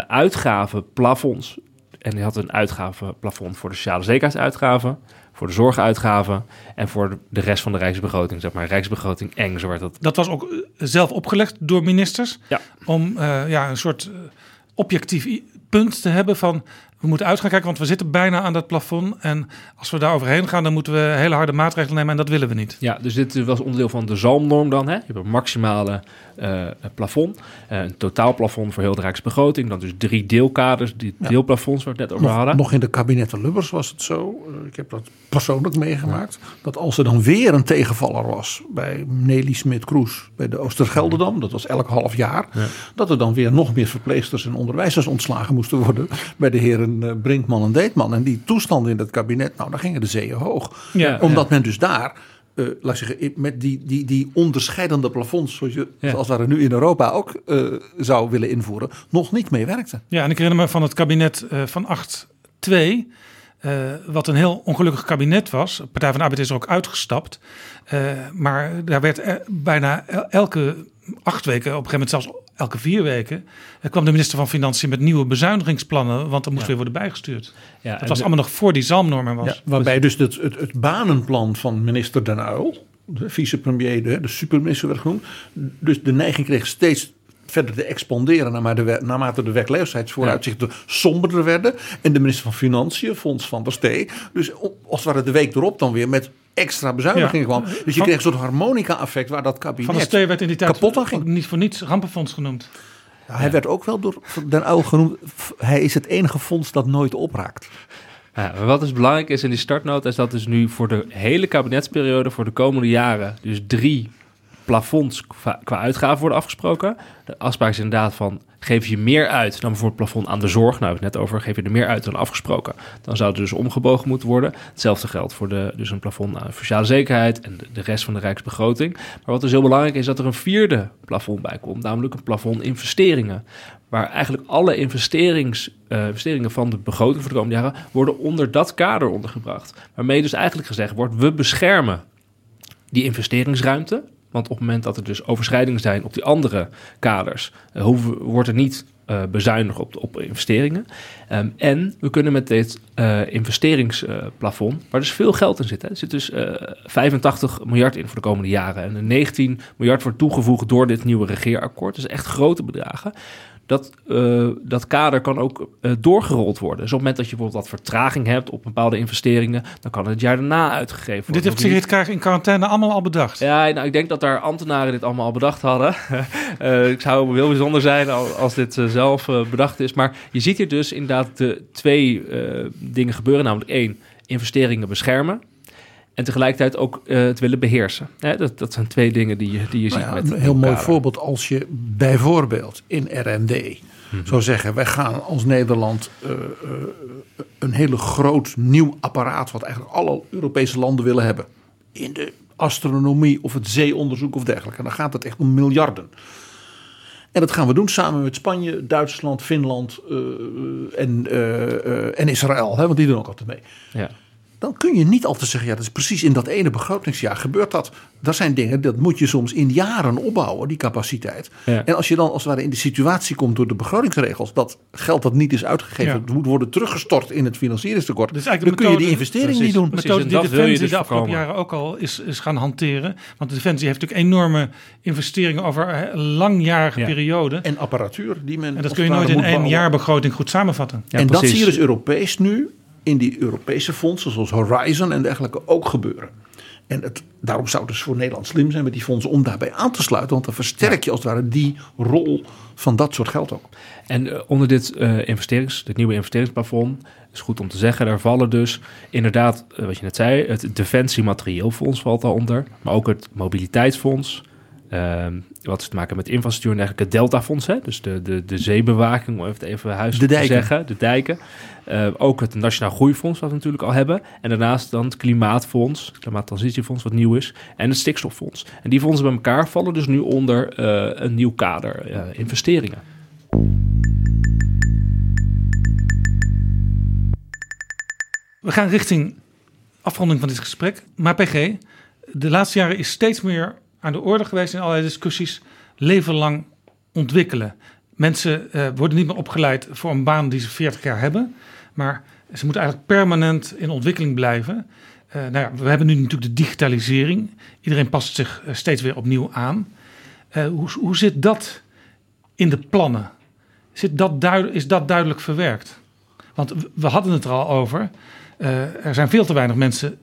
uitgavenplafonds. En je had een uitgavenplafond voor de sociale zekerheidsuitgaven, voor de zorguitgaven en voor de- rest van de rijksbegroting, zeg maar. Rijksbegroting eng, zo werd dat. Dat was ook zelf opgelegd door ministers. Ja. Om ja, een soort objectief punt te hebben van... we moeten uit gaan kijken, want we zitten bijna aan dat plafond. En als we daar overheen gaan, dan moeten we hele harde maatregelen nemen. En dat willen we niet. Ja, dus dit was onderdeel van de zalmnorm dan. Hè? Je hebt een maximale eh, plafond, eh, een totaalplafond voor heel de rijksbegroting. Dan dus drie deelkaders, die deelplafonds waar we het net over Nog, hadden. nog in de kabinetten Lubbers was het zo, eh, ik heb dat persoonlijk meegemaakt, dat als er dan weer een tegenvaller was bij Nelly Smit-Kroes bij de Oostergelderdam, dat was elk half jaar, dat er dan weer nog meer verpleegsters en onderwijzers ontslagen moesten worden bij de heren eh, Brinkman en Deetman. En die toestanden in dat kabinet, nou dan gingen de zeeën hoog. Ja, Omdat men dus daar, eh, laat ik zeggen, met die, die, die onderscheidende plafonds, zoals, je, Ja. zoals we er nu in Europa ook eh, zou willen invoeren, nog niet mee werkte. Ja, en ik herinner me van het kabinet van 8-2... eh, wat een heel ongelukkig kabinet was. De Partij van de Arbeid is er ook uitgestapt. Maar daar werd er bijna el- elke acht weken, op een gegeven moment zelfs elke vier weken... eh, kwam de minister van Financiën met nieuwe bezuinigingsplannen... want er moest Ja. weer worden bijgestuurd. Ja, Dat was de- allemaal nog voor die zalmnorm was. Ja, waarbij dus het, het, het banenplan van minister Den Uyl, de vicepremier, de, de superminister werd genoemd, dus de neiging kreeg steeds verder te expanderen naarmate de, naarmate de werkloosheidsvooruitzichten somberder werden. En de minister van Financiën, Fons van der Stee, dus als het ware de week erop dan weer met extra bezuinigingen Ja. kwam. Dus je Van- kreeg een soort harmonica-effect waar dat Van kabinet Stee werd in die tijd kapot aan ging. niet voor niets rampenfonds genoemd. Ja, hij werd ook wel door Den Uyl genoemd. Hij is het enige fonds dat nooit opraakt. Ja, wat dus belangrijk is in die startnota is dat dus nu voor de hele kabinetsperiode voor de komende jaren dus drie plafonds qua, qua uitgaven worden afgesproken. De afspraak is inderdaad van geef je meer uit dan bijvoorbeeld plafond aan de zorg. Nou, hebben het net over geef je er meer uit dan afgesproken. Dan zou het dus omgebogen moeten worden. Hetzelfde geldt voor de, dus een plafond aan sociale zekerheid en de, de rest van de rijksbegroting. Maar wat dus heel belangrijk is dat er een vierde plafond bij komt, namelijk een plafond investeringen. Waar eigenlijk alle investerings, eh, investeringen van de begroting voor de komende jaren worden onder dat kader ondergebracht. Waarmee dus eigenlijk gezegd wordt, we beschermen die investeringsruimte. Want op het moment dat er dus overschrijdingen zijn op die andere kaders, eh, wordt er niet eh, bezuinigd op, op investeringen. Ehm, en we kunnen met dit eh, investeringsplafond, waar dus veel geld in zit, hè, er zit dus eh, 85 miljard in voor de komende jaren. En de 19 miljard wordt toegevoegd door dit nieuwe regeerakkoord. Dus echt grote bedragen. Dat, eh, dat kader kan ook eh, doorgerold worden. Dus op het moment dat je bijvoorbeeld wat vertraging hebt op bepaalde investeringen, dan kan het het jaar daarna uitgegeven worden. Dit heeft. Sigrid Kaag in quarantaine allemaal al bedacht. Ja, nou, ik denk dat daar ambtenaren dit allemaal al bedacht hadden. Eh, ik zou heel bijzonder zijn al- als dit zelf bedacht is. Maar je ziet hier dus inderdaad de twee dingen gebeuren. Namelijk één, investeringen beschermen. En tegelijkertijd ook eh, het willen beheersen. Hè, dat, dat zijn twee dingen die je, die je Nou ziet ja, met een heel mooi kader. voorbeeld als je bijvoorbeeld in R&D Mhm. zou zeggen... wij gaan als Nederland eh, eh, een hele groot nieuw apparaat... wat eigenlijk alle Europese landen willen hebben. In de astronomie of het zeeonderzoek of dergelijke. En dan gaat het echt om miljarden. En dat gaan we doen samen met Spanje, Duitsland, Finland en, en Israël. Hè, want die doen ook altijd mee. Ja. Dan kun je niet altijd zeggen, ja, dat is precies in dat ene begrotingsjaar gebeurt dat. Dat zijn dingen, dat moet je soms in jaren opbouwen, die capaciteit. Ja. En als je dan als het ware in de situatie komt door de begrotingsregels, dat geld dat niet is uitgegeven, Ja. moet worden teruggestort in het financieringstekort. Dus dan eigenlijk kun je die investering precies. niet doen. Precies, methode die dat wil je Defensie dus de afgelopen voorkomen. jaren ook al is, is gaan hanteren. Want de Defensie heeft natuurlijk enorme investeringen over een langjarige Ja. periode. En apparatuur die men. En dat kun je nooit in één bouwen. jaarbegroting goed samenvatten. Ja, en dat precies. zie je dus Europees nu in die Europese fondsen zoals Horizon en dergelijke ook gebeuren. En het, daarom zou het dus voor Nederland slim zijn met die fondsen om daarbij aan te sluiten. Want dan versterk je als het ware die rol van dat soort geld ook. En eh, onder dit, eh, investerings, dit nieuwe investeringsplafond is goed om te zeggen, daar vallen dus inderdaad, eh, wat je net zei, het Defensie Materieelfonds valt daaronder, maar ook het Mobiliteitsfonds. Wat te maken met infrastructuur en dergelijke. Het Deltafonds, hè? dus de, de, de zeebewaking, om even, even huis te zeggen. De dijken. Eh, ook het Nationaal Groeifonds, wat we natuurlijk al hebben. En daarnaast dan het Klimaatfonds, het Klimaattransitiefonds, wat nieuw is. En het Stikstoffonds. En die fondsen bij elkaar vallen dus nu onder eh, een nieuw kader eh, investeringen. We gaan richting afronding van dit gesprek. Maar PG, de laatste jaren is steeds meer aan de orde geweest in allerlei discussies. Leven lang ontwikkelen. Mensen eh, worden niet meer opgeleid voor een baan die ze 40 jaar hebben. Maar ze moeten eigenlijk permanent in ontwikkeling blijven. Eh, nou ja, we hebben nu natuurlijk de digitalisering. Iedereen past zich eh, steeds weer opnieuw aan. Hoe, hoe zit dat in de plannen? Zit dat is dat duidelijk verwerkt? Want we- hadden het er al over. Er zijn veel te weinig mensen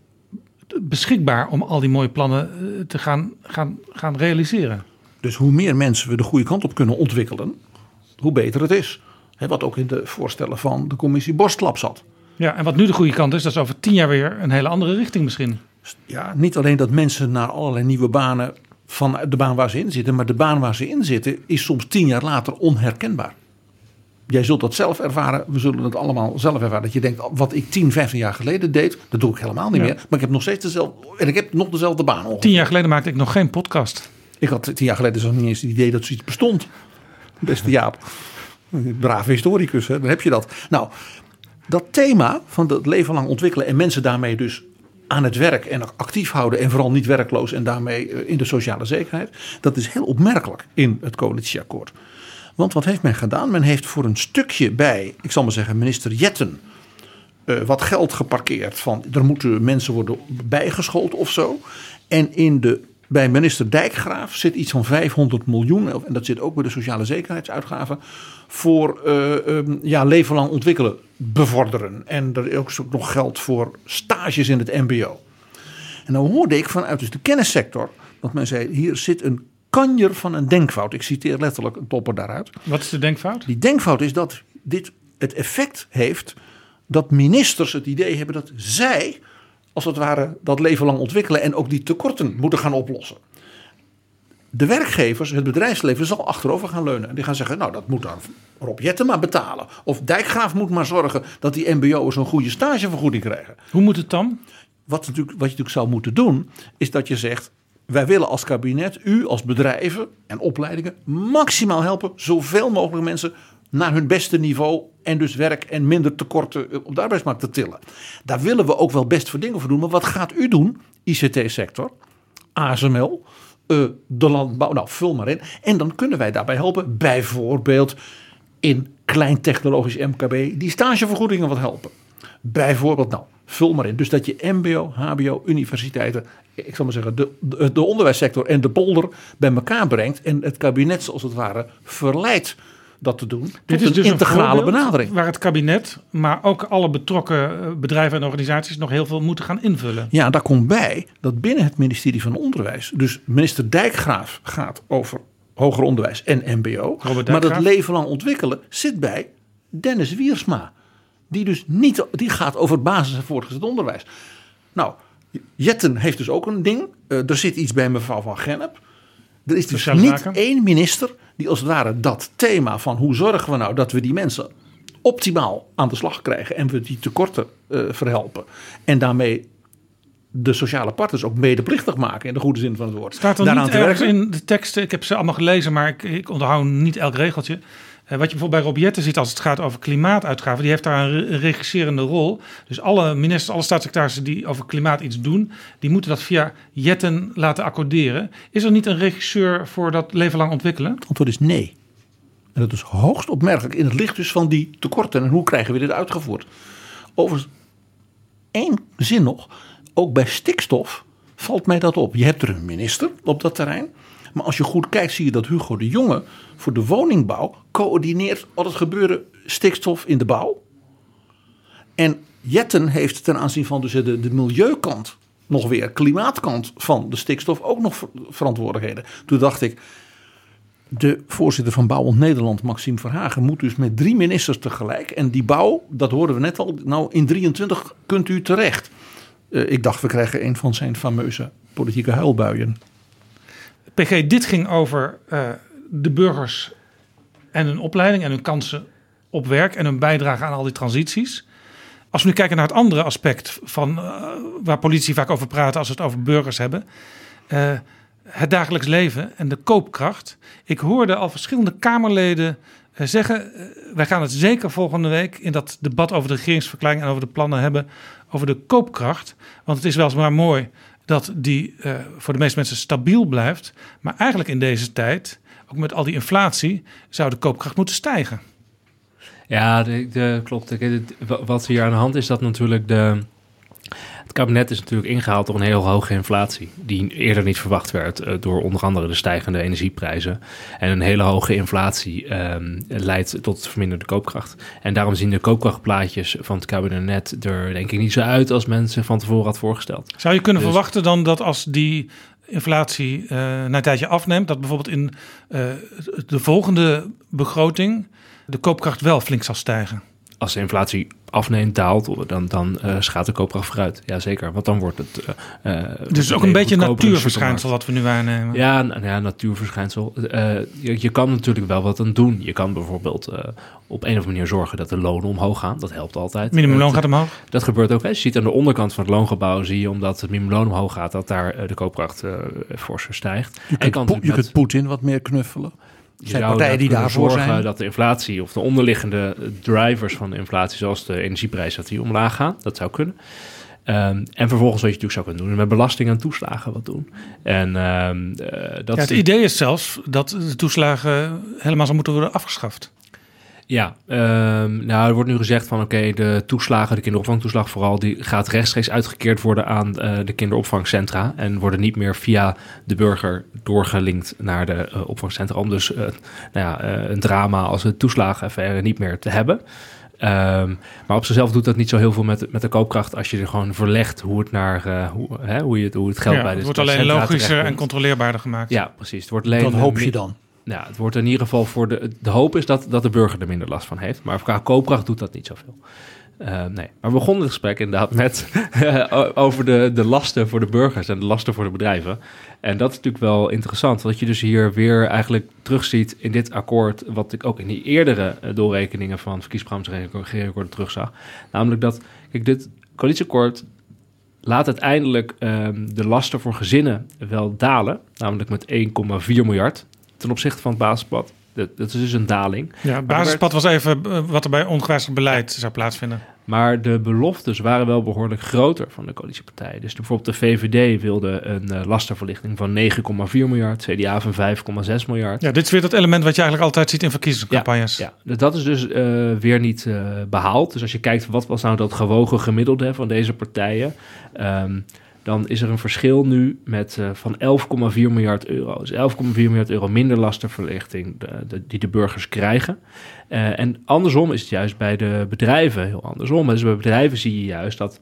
beschikbaar om al die mooie plannen eh, te gaan, gaan, gaan realiseren. Dus hoe meer mensen we de goede kant op kunnen ontwikkelen, hoe beter het is. Wat ook in de voorstellen van de commissie Borstlab zat. Ja, en wat nu de goede kant is, dat is over tien jaar weer een hele andere richting misschien. Ja, niet alleen dat mensen naar allerlei nieuwe banen van de baan waar ze in zitten, maar de baan waar ze in zitten is soms tien jaar later onherkenbaar. Jij zult dat zelf ervaren, we zullen het allemaal zelf ervaren. Dat je denkt, wat ik 10, 15 jaar geleden deed, dat doe ik helemaal niet Ja. meer. Maar ik heb nog steeds dezelfde, en ik heb nog dezelfde baan. ongeveer. Tien jaar geleden maakte ik nog geen podcast. Ik had tien jaar geleden zelfs niet eens het idee dat zoiets bestond. Beste Jaap. Brave historicus, hè? dan heb je dat. Nou, dat thema van het leven lang ontwikkelen en mensen daarmee dus aan het werk en actief houden en vooral niet werkloos en daarmee eh, in de sociale zekerheid, dat is heel opmerkelijk in het coalitieakkoord. Want wat heeft men gedaan? Men heeft voor een stukje bij, ik zal maar zeggen, minister Jetten, eh, wat geld geparkeerd van er moeten mensen worden bijgeschoold of zo. En in de, bij minister Dijkgraaf zit iets van 500 miljoen, en dat zit ook bij de sociale zekerheidsuitgaven, voor ehm, ja, leven lang ontwikkelen bevorderen. En er is ook nog geld voor stages in het MBO. En dan hoorde ik vanuit dus de kennissector dat men zei: hier zit een kanjer van een denkfout. Ik citeer letterlijk een topper daaruit. Wat is de denkfout? Die denkfout is dat dit het effect heeft dat ministers het idee hebben dat zij, als het ware, dat leven lang ontwikkelen en ook die tekorten moeten gaan oplossen. De werkgevers, het bedrijfsleven zal achterover gaan leunen. Die gaan zeggen, nou dat moet dan Rob Jettema betalen. Of Dijkgraaf moet maar zorgen dat die mbo'ers een goede stagevergoeding krijgen. Hoe moet het dan? Wat, natuurlijk, wat je natuurlijk zou moeten doen, is dat je zegt... wij willen als kabinet u als bedrijven en opleidingen maximaal helpen... zoveel mogelijk mensen naar hun beste niveau en dus werk en minder tekorten op de arbeidsmarkt te tillen. Daar willen we ook wel best voor dingen voor doen. Maar wat gaat u doen, ICT-sector, ASML, uh, de landbouw, nou vul maar in. En dan kunnen wij daarbij helpen, bijvoorbeeld in klein technologisch MKB, die stagevergoedingen wat helpen. Bijvoorbeeld, nou, vul maar in. Dus dat je MBO, HBO, universiteiten, ik zal maar zeggen, de, de, de onderwijssector en de polder bij elkaar brengt en het kabinet, zoals het ware, verleidt dat te doen. Dit is dus een integrale een benadering. Waar het kabinet, maar ook alle betrokken eh, bedrijven en organisaties nog heel veel moeten gaan invullen. Ja, daar komt bij dat binnen het ministerie van Onderwijs, dus minister Dijkgraaf gaat over hoger onderwijs en MBO. Maar dat leven lang ontwikkelen zit bij Dennis Wiersma. Die dus niet, die gaat over basis- en voortgezet onderwijs. Nou, Jetten heeft dus ook een ding. Uh, er zit iets bij mevrouw van Gennep. Er is dus niet één minister die als het ware dat thema van hoe zorgen we nou dat we die mensen optimaal aan de slag krijgen en we die tekorten uh, verhelpen. En daarmee de sociale partners ook medeplichtig maken in de goede zin van het woord. Staat er Daaraan niet ergens in de teksten, ik heb ze allemaal gelezen, maar ik, ik onthoud niet elk regeltje. Uh, wat je bijvoorbeeld bij Robiette ziet als het gaat over klimaatuitgaven, die heeft daar een, regisserende rol. Dus alle ministers, alle staatssecretarissen die over klimaat iets doen, die moeten dat via jetten laten accorderen. Is er niet een regisseur voor dat leven lang ontwikkelen? Het antwoord is nee. En dat is hoogst opmerkelijk in het licht dus van die tekorten. En hoe krijgen we dit uitgevoerd? Overigens, één zin nog. Ook bij stikstof valt mij dat op. Je hebt er een minister op dat terrein. Maar als je goed kijkt, zie je dat Hugo de Jonge voor de woningbouw coördineert al het gebeuren stikstof in de bouw. En Jetten heeft ten aanzien van dus de, de milieukant nog weer, klimaatkant van de stikstof ook nog verantwoordelijkheden. Toen dacht ik, de voorzitter van Bouwend Nederland, Maxime Verhagen, moet dus met drie ministers tegelijk. En die bouw, dat hoorden we net al, nou in 23 kunt u terecht. Uh, ik dacht, we krijgen een van zijn fameuze politieke huilbuien. PG, dit ging over uh, de burgers en hun opleiding en hun kansen op werk en hun bijdrage aan al die transities. Als we nu kijken naar het andere aspect van uh, waar politici vaak over praten als we het over burgers hebben. Uh, het dagelijks leven en de koopkracht. Ik hoorde al verschillende Kamerleden zeggen: wij gaan het zeker volgende week in dat debat over de regeringsverklaring en over de plannen hebben over de koopkracht. Want het is wel eens maar mooi dat die uh, voor de meeste mensen stabiel blijft. Maar eigenlijk in deze tijd, ook met al die inflatie, zou de koopkracht moeten stijgen. Ja, de, klopt. Wat hier aan de hand is, dat natuurlijk de, het kabinet is natuurlijk ingehaald door een heel hoge inflatie, die eerder niet verwacht werd uh, door onder andere de stijgende energieprijzen. En een hele hoge inflatie um, leidt tot verminderde koopkracht. En daarom zien de koopkrachtplaatjes van het kabinet er denk ik niet zo uit als mensen van tevoren had voorgesteld. Zou je kunnen dus, verwachten dan dat als die inflatie uh, na een tijdje afneemt, dat bijvoorbeeld in uh, de volgende begroting de koopkracht wel flink zal stijgen? Als de inflatie afneemt, daalt, dan, dan uh, gaat de koopkracht vooruit. Jazeker, want dan wordt het... Uh, dus ook een beetje een natuurverschijnsel wat we nu waarnemen. Ja, nou ja natuurverschijnsel. Uh, je, je, kan natuurlijk wel wat aan doen. Je kan bijvoorbeeld op een of andere manier zorgen dat de lonen omhoog gaan. Dat helpt altijd. Minimumloon gaat omhoog? Dat gebeurt ook. Hè. Je ziet aan de onderkant van het loongebouw, zie je omdat het minimumloon omhoog gaat, dat daar de koopkracht forser stijgt. Je kunt, kan je kunt Poetin wat meer knuffelen. Je zijn partijen die daarvoor zorgen zijn. dat de inflatie of de onderliggende drivers van de inflatie, zoals de energieprijs, dat die omlaag gaan. Dat zou kunnen. Um, en vervolgens wat je natuurlijk zou kunnen doen, met belasting en toeslagen wat doen. En, um, uh, dat ja, het idee is zelfs dat de toeslagen helemaal zou moeten worden afgeschaft. Ja, um, nou, er wordt nu gezegd van oké, okay, de toeslagen, de kinderopvangtoeslag vooral, die gaat rechtstreeks uitgekeerd worden aan uh, de kinderopvangcentra en worden niet meer via de burger doorgelinkt naar de uh, opvangcentra om dus uh, nou ja, een drama als het toeslagenaffaire niet meer te hebben. Ehm, maar op zichzelf doet dat niet zo heel veel met, met de koopkracht als je er gewoon verlegt hoe het naar uh, hoe, hè, hoe, je, hoe het geld ja, bij de Het wordt alleen logischer en controleerbaarder gemaakt. Ja, precies. Het wordt alleen, Dat hoop je dan. Ja, het wordt in ieder geval voor de. De hoop is dat, dat de burger er minder last van heeft. Maar qua koopkracht doet dat niet zoveel. Uh, nee, maar we begonnen het gesprek inderdaad met over de, de lasten voor de burgers en de lasten voor de bedrijven. En dat is natuurlijk wel interessant, dat je dus hier weer eigenlijk terugziet in dit akkoord, wat ik ook in die eerdere uh, doorrekeningen van verkiezingsprogramma's terugzag. Namelijk dat, kijk, dit coalitieakkoord laat uiteindelijk uh, de lasten voor gezinnen wel dalen, namelijk met 1,4 miljard ten opzichte van het basispad. Dat, dat is dus een daling. Ja, het basispad was even uh, wat er bij ongewijzigd beleid zou plaatsvinden. Maar de beloftes waren wel behoorlijk groter van de coalitiepartijen. Dus bijvoorbeeld de VVD wilde een uh, lastenverlichting van 9,4 miljard, CDA van 5,6 miljard. Ja, dit is weer dat element wat je eigenlijk altijd ziet in verkiezingscampagnes. Ja, ja. dat is dus uh, weer niet uh, behaald. Dus als je kijkt wat was nou dat gewogen gemiddelde van deze partijen... Um, dan is er een verschil nu met uh, van 11,4 miljard euro. Dus 11,4 miljard euro minder lastenverlichting de, die de burgers krijgen. Uh, en andersom is het juist bij de bedrijven heel andersom. Dus bij bedrijven zie je juist dat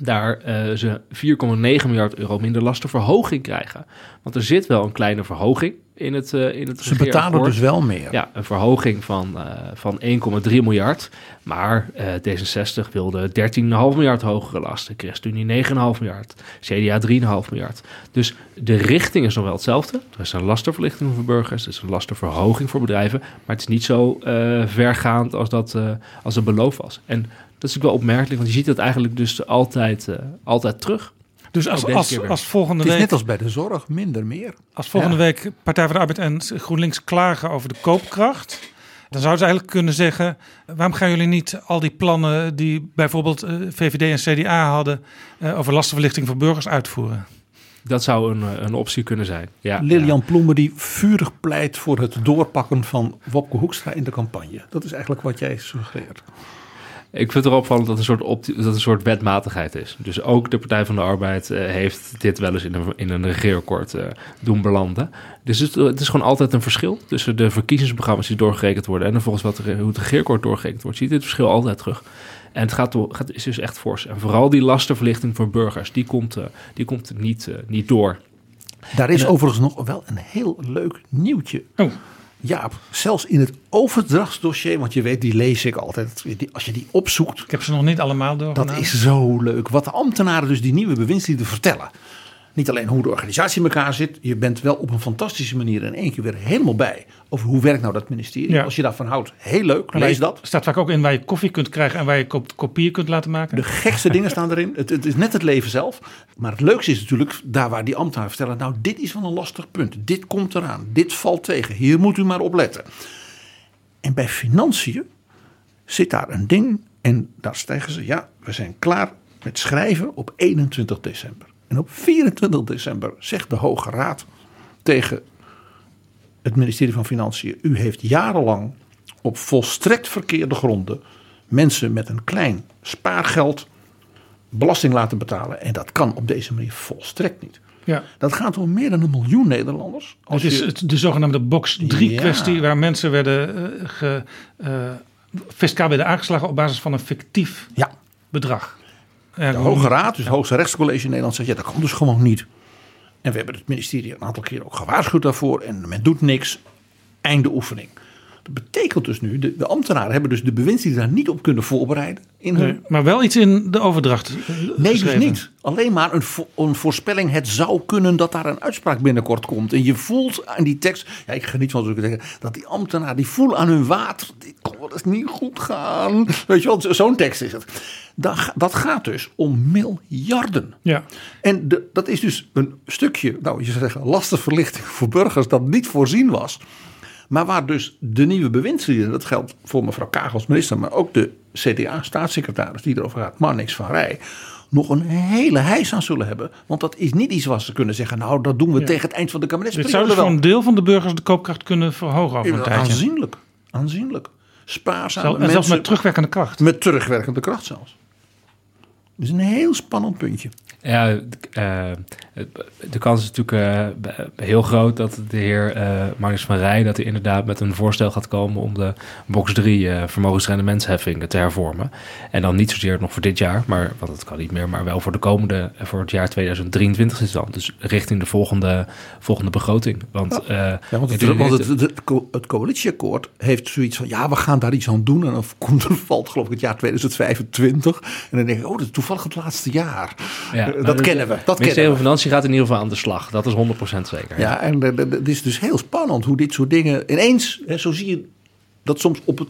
daar uh, ze 4,9 miljard euro minder lastenverhoging krijgen. Want er zit wel een kleine verhoging in het uh, in het Ze betalen dus wel meer. Ja, een verhoging van, uh, van 1,3 miljard. Maar uh, D66 wilde 13,5 miljard hogere lasten. ChristenUnie 9,5 miljard. CDA 3,5 miljard. Dus de richting is nog wel hetzelfde. Er is een lastenverlichting voor burgers. Er is een lastenverhoging voor bedrijven. Maar het is niet zo vergaand als dat als het beloofd was. En dat is ook wel opmerkelijk, want je ziet dat eigenlijk dus altijd, altijd terug. Dus als, als, als volgende het is week. net als bij de zorg, minder meer. Als volgende ja. week Partij voor de Arbeid en GroenLinks klagen over de koopkracht. Dan zouden ze eigenlijk kunnen zeggen: waarom gaan jullie niet al die plannen die bijvoorbeeld uh, VVD en CDA hadden uh, over lastenverlichting voor burgers uitvoeren? Dat zou een, een optie kunnen zijn. Ja, Lilian ja. Ploemen die vurig pleit voor het doorpakken van Wopke Hoekstra in de campagne. Dat is eigenlijk wat jij suggereert. Ik vind het erop opvallend dat, een soort dat een soort wetmatigheid is. Dus ook de Partij van de Arbeid uh, heeft dit wel eens in een, in een regeerakkoord uh, doen belanden. Dus het, het, is gewoon altijd een verschil tussen de verkiezingsprogramma's die doorgerekend worden... en volgens wat er, hoe het regeerakkoord doorgerekend wordt. Zie je dit verschil altijd terug. En het gaat, door, gaat, is dus echt fors. En vooral die lastenverlichting voor burgers, die komt, uh, die komt niet, niet door. Daar is en, overigens nog wel een heel leuk nieuwtje. Oh. Ja, zelfs in het overdrachtsdossier, want je weet, die lees ik altijd. Als je die opzoekt. Ik heb ze nog niet allemaal door. Dat is zo leuk. Wat de ambtenaren dus die nieuwe bewindslieden vertellen. Niet alleen hoe de organisatie in elkaar zit. Je bent wel op een fantastische manier in één keer weer helemaal bij. Over hoe werkt nou dat ministerie. Ja. Als je daarvan houdt, heel leuk. Lees dat. staat vaak ook in waar je koffie kunt krijgen en waar je kopieën kunt laten maken. De gekste dingen staan erin. Het, het, is net het leven zelf. Maar het leukste is natuurlijk daar waar die ambtenaren vertellen. Nou, dit is wel een lastig punt. Dit komt eraan. Dit valt tegen. Hier moet u maar op letten. En bij financiën zit daar een ding. En daar zeggen ze, ja, we zijn klaar met schrijven op 21 december. En op 24 december zegt de Hoge Raad tegen het ministerie van Financiën: U heeft jarenlang op volstrekt verkeerde gronden mensen met een klein spaargeld belasting laten betalen. En dat kan op deze manier volstrekt niet. Ja. Dat gaat om meer dan een miljoen Nederlanders. Als het is je... de zogenaamde box 3 ja. kwestie, waar mensen werden uh, ge, uh, fiscaal werden aangeslagen op basis van een fictief ja. bedrag. De Hoge Raad, dus het Hoogste Rechtscollege in Nederland, zegt ja, dat kan dus gewoon niet. En we hebben het ministerie een aantal keer ook gewaarschuwd daarvoor. En men doet niks. Einde oefening. Dat betekent dus nu, de, de ambtenaren hebben dus de bewindslieden daar niet op kunnen voorbereiden. In hun... nee, maar wel iets in de overdracht. Nee, geschreven. dus niet. Alleen maar een, vo een, voorspelling. Het zou kunnen dat daar een uitspraak binnenkort komt. En je voelt aan die tekst. Ja, ik geniet van zo'n zeggen. Dat die ambtenaren, die voelen aan hun water. Wel eens niet goed gaan. Weet je wel, zo'n tekst is het. Dat, dat gaat dus om miljarden. Ja. En de, dat is dus een stukje, nou je zou zeggen, lastenverlichting voor burgers dat niet voorzien was. Maar waar dus de nieuwe bewindslieden, dat geldt voor mevrouw Kaag als minister, maar ook de CDA-staatssecretaris die erover gaat, maar niks van rij, nog een hele heis aan zullen hebben. Want dat is niet iets wat ze kunnen zeggen, nou dat doen we ja. tegen het eind van de kabinetsperiode. Het zou dus voor een deel van de burgers de koopkracht kunnen verhogen over een tijdje. Aanzienlijk, aanzienlijk. Spaarzaam. En zelfs met terugwerkende kracht. Met terugwerkende kracht zelfs. Is een heel spannend puntje. Ja, uh, de kans is natuurlijk uh, heel groot dat de heer uh, Magnus van Rij... dat hij inderdaad met een voorstel gaat komen... om de box 3 uh, vermogensrendementsheffing te hervormen. En dan niet zozeer nog voor dit jaar, maar, want dat kan niet meer... maar wel voor de komende, voor het jaar 2023 is dan. Dus richting de volgende, volgende begroting. Want, ja, want, het, want het, het, het, coalitieakkoord heeft zoiets van... ja, we gaan daar iets aan doen. En dan komt er, valt geloof ik het jaar 2025. En dan denk ik, oh, dat is toevallig het laatste jaar. Ja, dat kennen we. Dat kennen we. Financiën gaat in ieder geval aan de slag. Dat is 100% zeker. Ja, en het is dus heel spannend hoe dit soort dingen ineens, hè, zo zie je dat soms op het,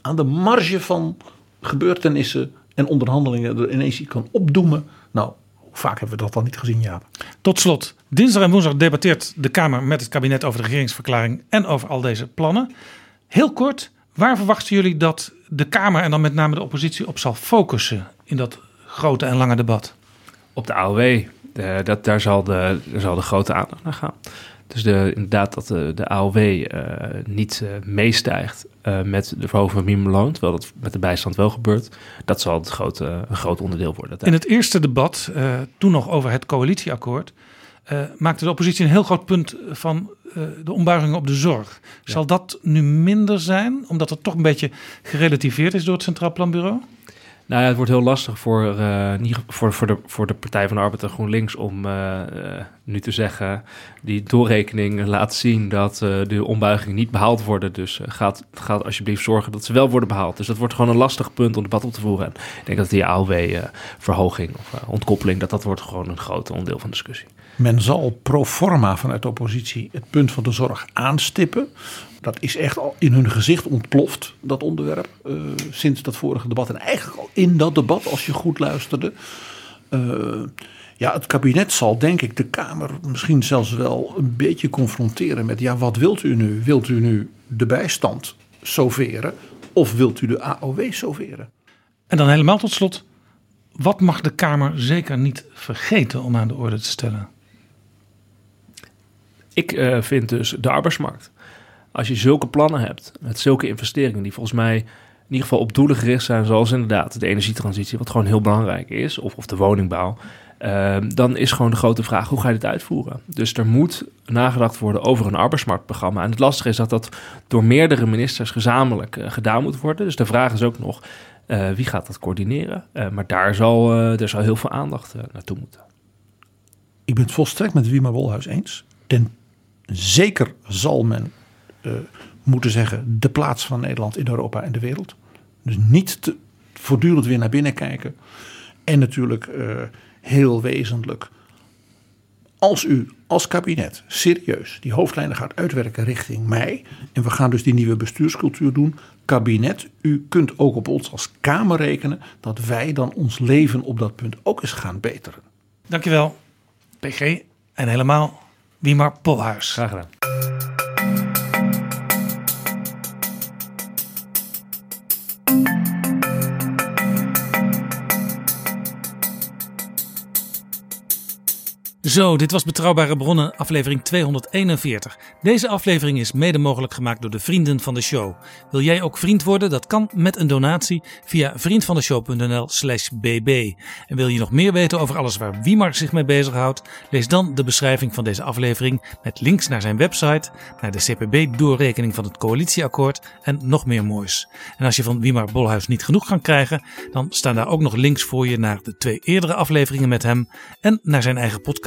aan de marge van gebeurtenissen en onderhandelingen er ineens iets kan opdoemen. Nou, hoe vaak hebben we dat dan niet gezien, Jaap? Tot slot, dinsdag en woensdag debatteert de Kamer met het kabinet over de regeringsverklaring en over al deze plannen. Heel kort, waar verwachten jullie dat de Kamer en dan met name de oppositie op zal focussen in dat grote en lange debat? Op de AOW. De, dat, daar, zal de, daar zal de grote aandacht naar gaan. Dus de, inderdaad dat de, de AOW uh, niet uh, meestijgt uh, met de verhoging van minimumloon, terwijl dat met de bijstand wel gebeurt. Dat zal het grote, een groot onderdeel worden. In het eerste debat, toen nog over het coalitieakkoord, maakte de oppositie een heel groot punt van de ombuigingen op de zorg. Zal dat nu minder zijn, omdat het toch een beetje gerelativeerd is door het Centraal Planbureau? Nou ja, het wordt heel lastig voor, uh, voor, voor, de, voor de Partij van de Arbeid en GroenLinks om uh, nu te zeggen, die doorrekening laat zien dat de ombuigingen niet behaald worden. Dus gaat, gaat alsjeblieft zorgen dat ze wel worden behaald. Dus dat wordt gewoon een lastig punt om debat op te voeren. En ik denk dat die AOW-verhoging of ontkoppeling, dat dat wordt gewoon een groot onderdeel van de discussie. Men zal pro forma vanuit de oppositie het punt van de zorg aanstippen. Dat is echt al in hun gezicht ontploft, dat onderwerp, uh, sinds dat vorige debat. En eigenlijk al in dat debat, als je goed luisterde. Uh, ja, het kabinet zal denk ik de Kamer misschien zelfs wel een beetje confronteren met... ja, wat wilt u nu? Wilt u nu de bijstand soveren of wilt u de AOW soveren? En dan helemaal tot slot, wat mag de Kamer zeker niet vergeten om aan de orde te stellen? Ik uh, vind dus de arbeidsmarkt als je zulke plannen hebt, met zulke investeringen die volgens mij in ieder geval op doelen gericht zijn, zoals inderdaad de energietransitie, wat gewoon heel belangrijk is, of, of de woningbouw, uh, dan is gewoon de grote vraag, hoe ga je dit uitvoeren? Dus er moet nagedacht worden over een arbeidsmarktprogramma. En het lastige is dat dat door meerdere ministers gezamenlijk uh, gedaan moet worden. Dus de vraag is ook nog, uh, wie gaat dat coördineren? maar daar zal, er zal heel veel aandacht naartoe moeten. Ik ben het volstrekt met Wima Wolhuis eens. Ten zeker zal men moeten zeggen de plaats van Nederland in Europa en de wereld. Dus niet te, voortdurend weer naar binnen kijken. En natuurlijk uh, heel wezenlijk. Als u als kabinet serieus die hoofdlijnen gaat uitwerken richting mei. En we gaan dus die nieuwe bestuurscultuur doen. Kabinet, u kunt ook op ons als Kamer rekenen. Dat wij dan ons leven op dat punt ook eens gaan beteren. Dankjewel, PG. En helemaal Wiemar Polhuis. Graag gedaan. Zo, dit was Betrouwbare Bronnen, aflevering 241. Deze aflevering is mede mogelijk gemaakt door de vrienden van de show. Wil jij ook vriend worden? Dat kan met een donatie via vriendvandeshow.nl/slash bb. En wil je nog meer weten over alles waar Wiemar zich mee bezighoudt? Lees dan de beschrijving van deze aflevering met links naar zijn website, naar de CPB-doorrekening van het coalitieakkoord en nog meer moois. En als je van Wiemar Bolhuis niet genoeg kan krijgen, dan staan daar ook nog links voor je naar de twee eerdere afleveringen met hem en naar zijn eigen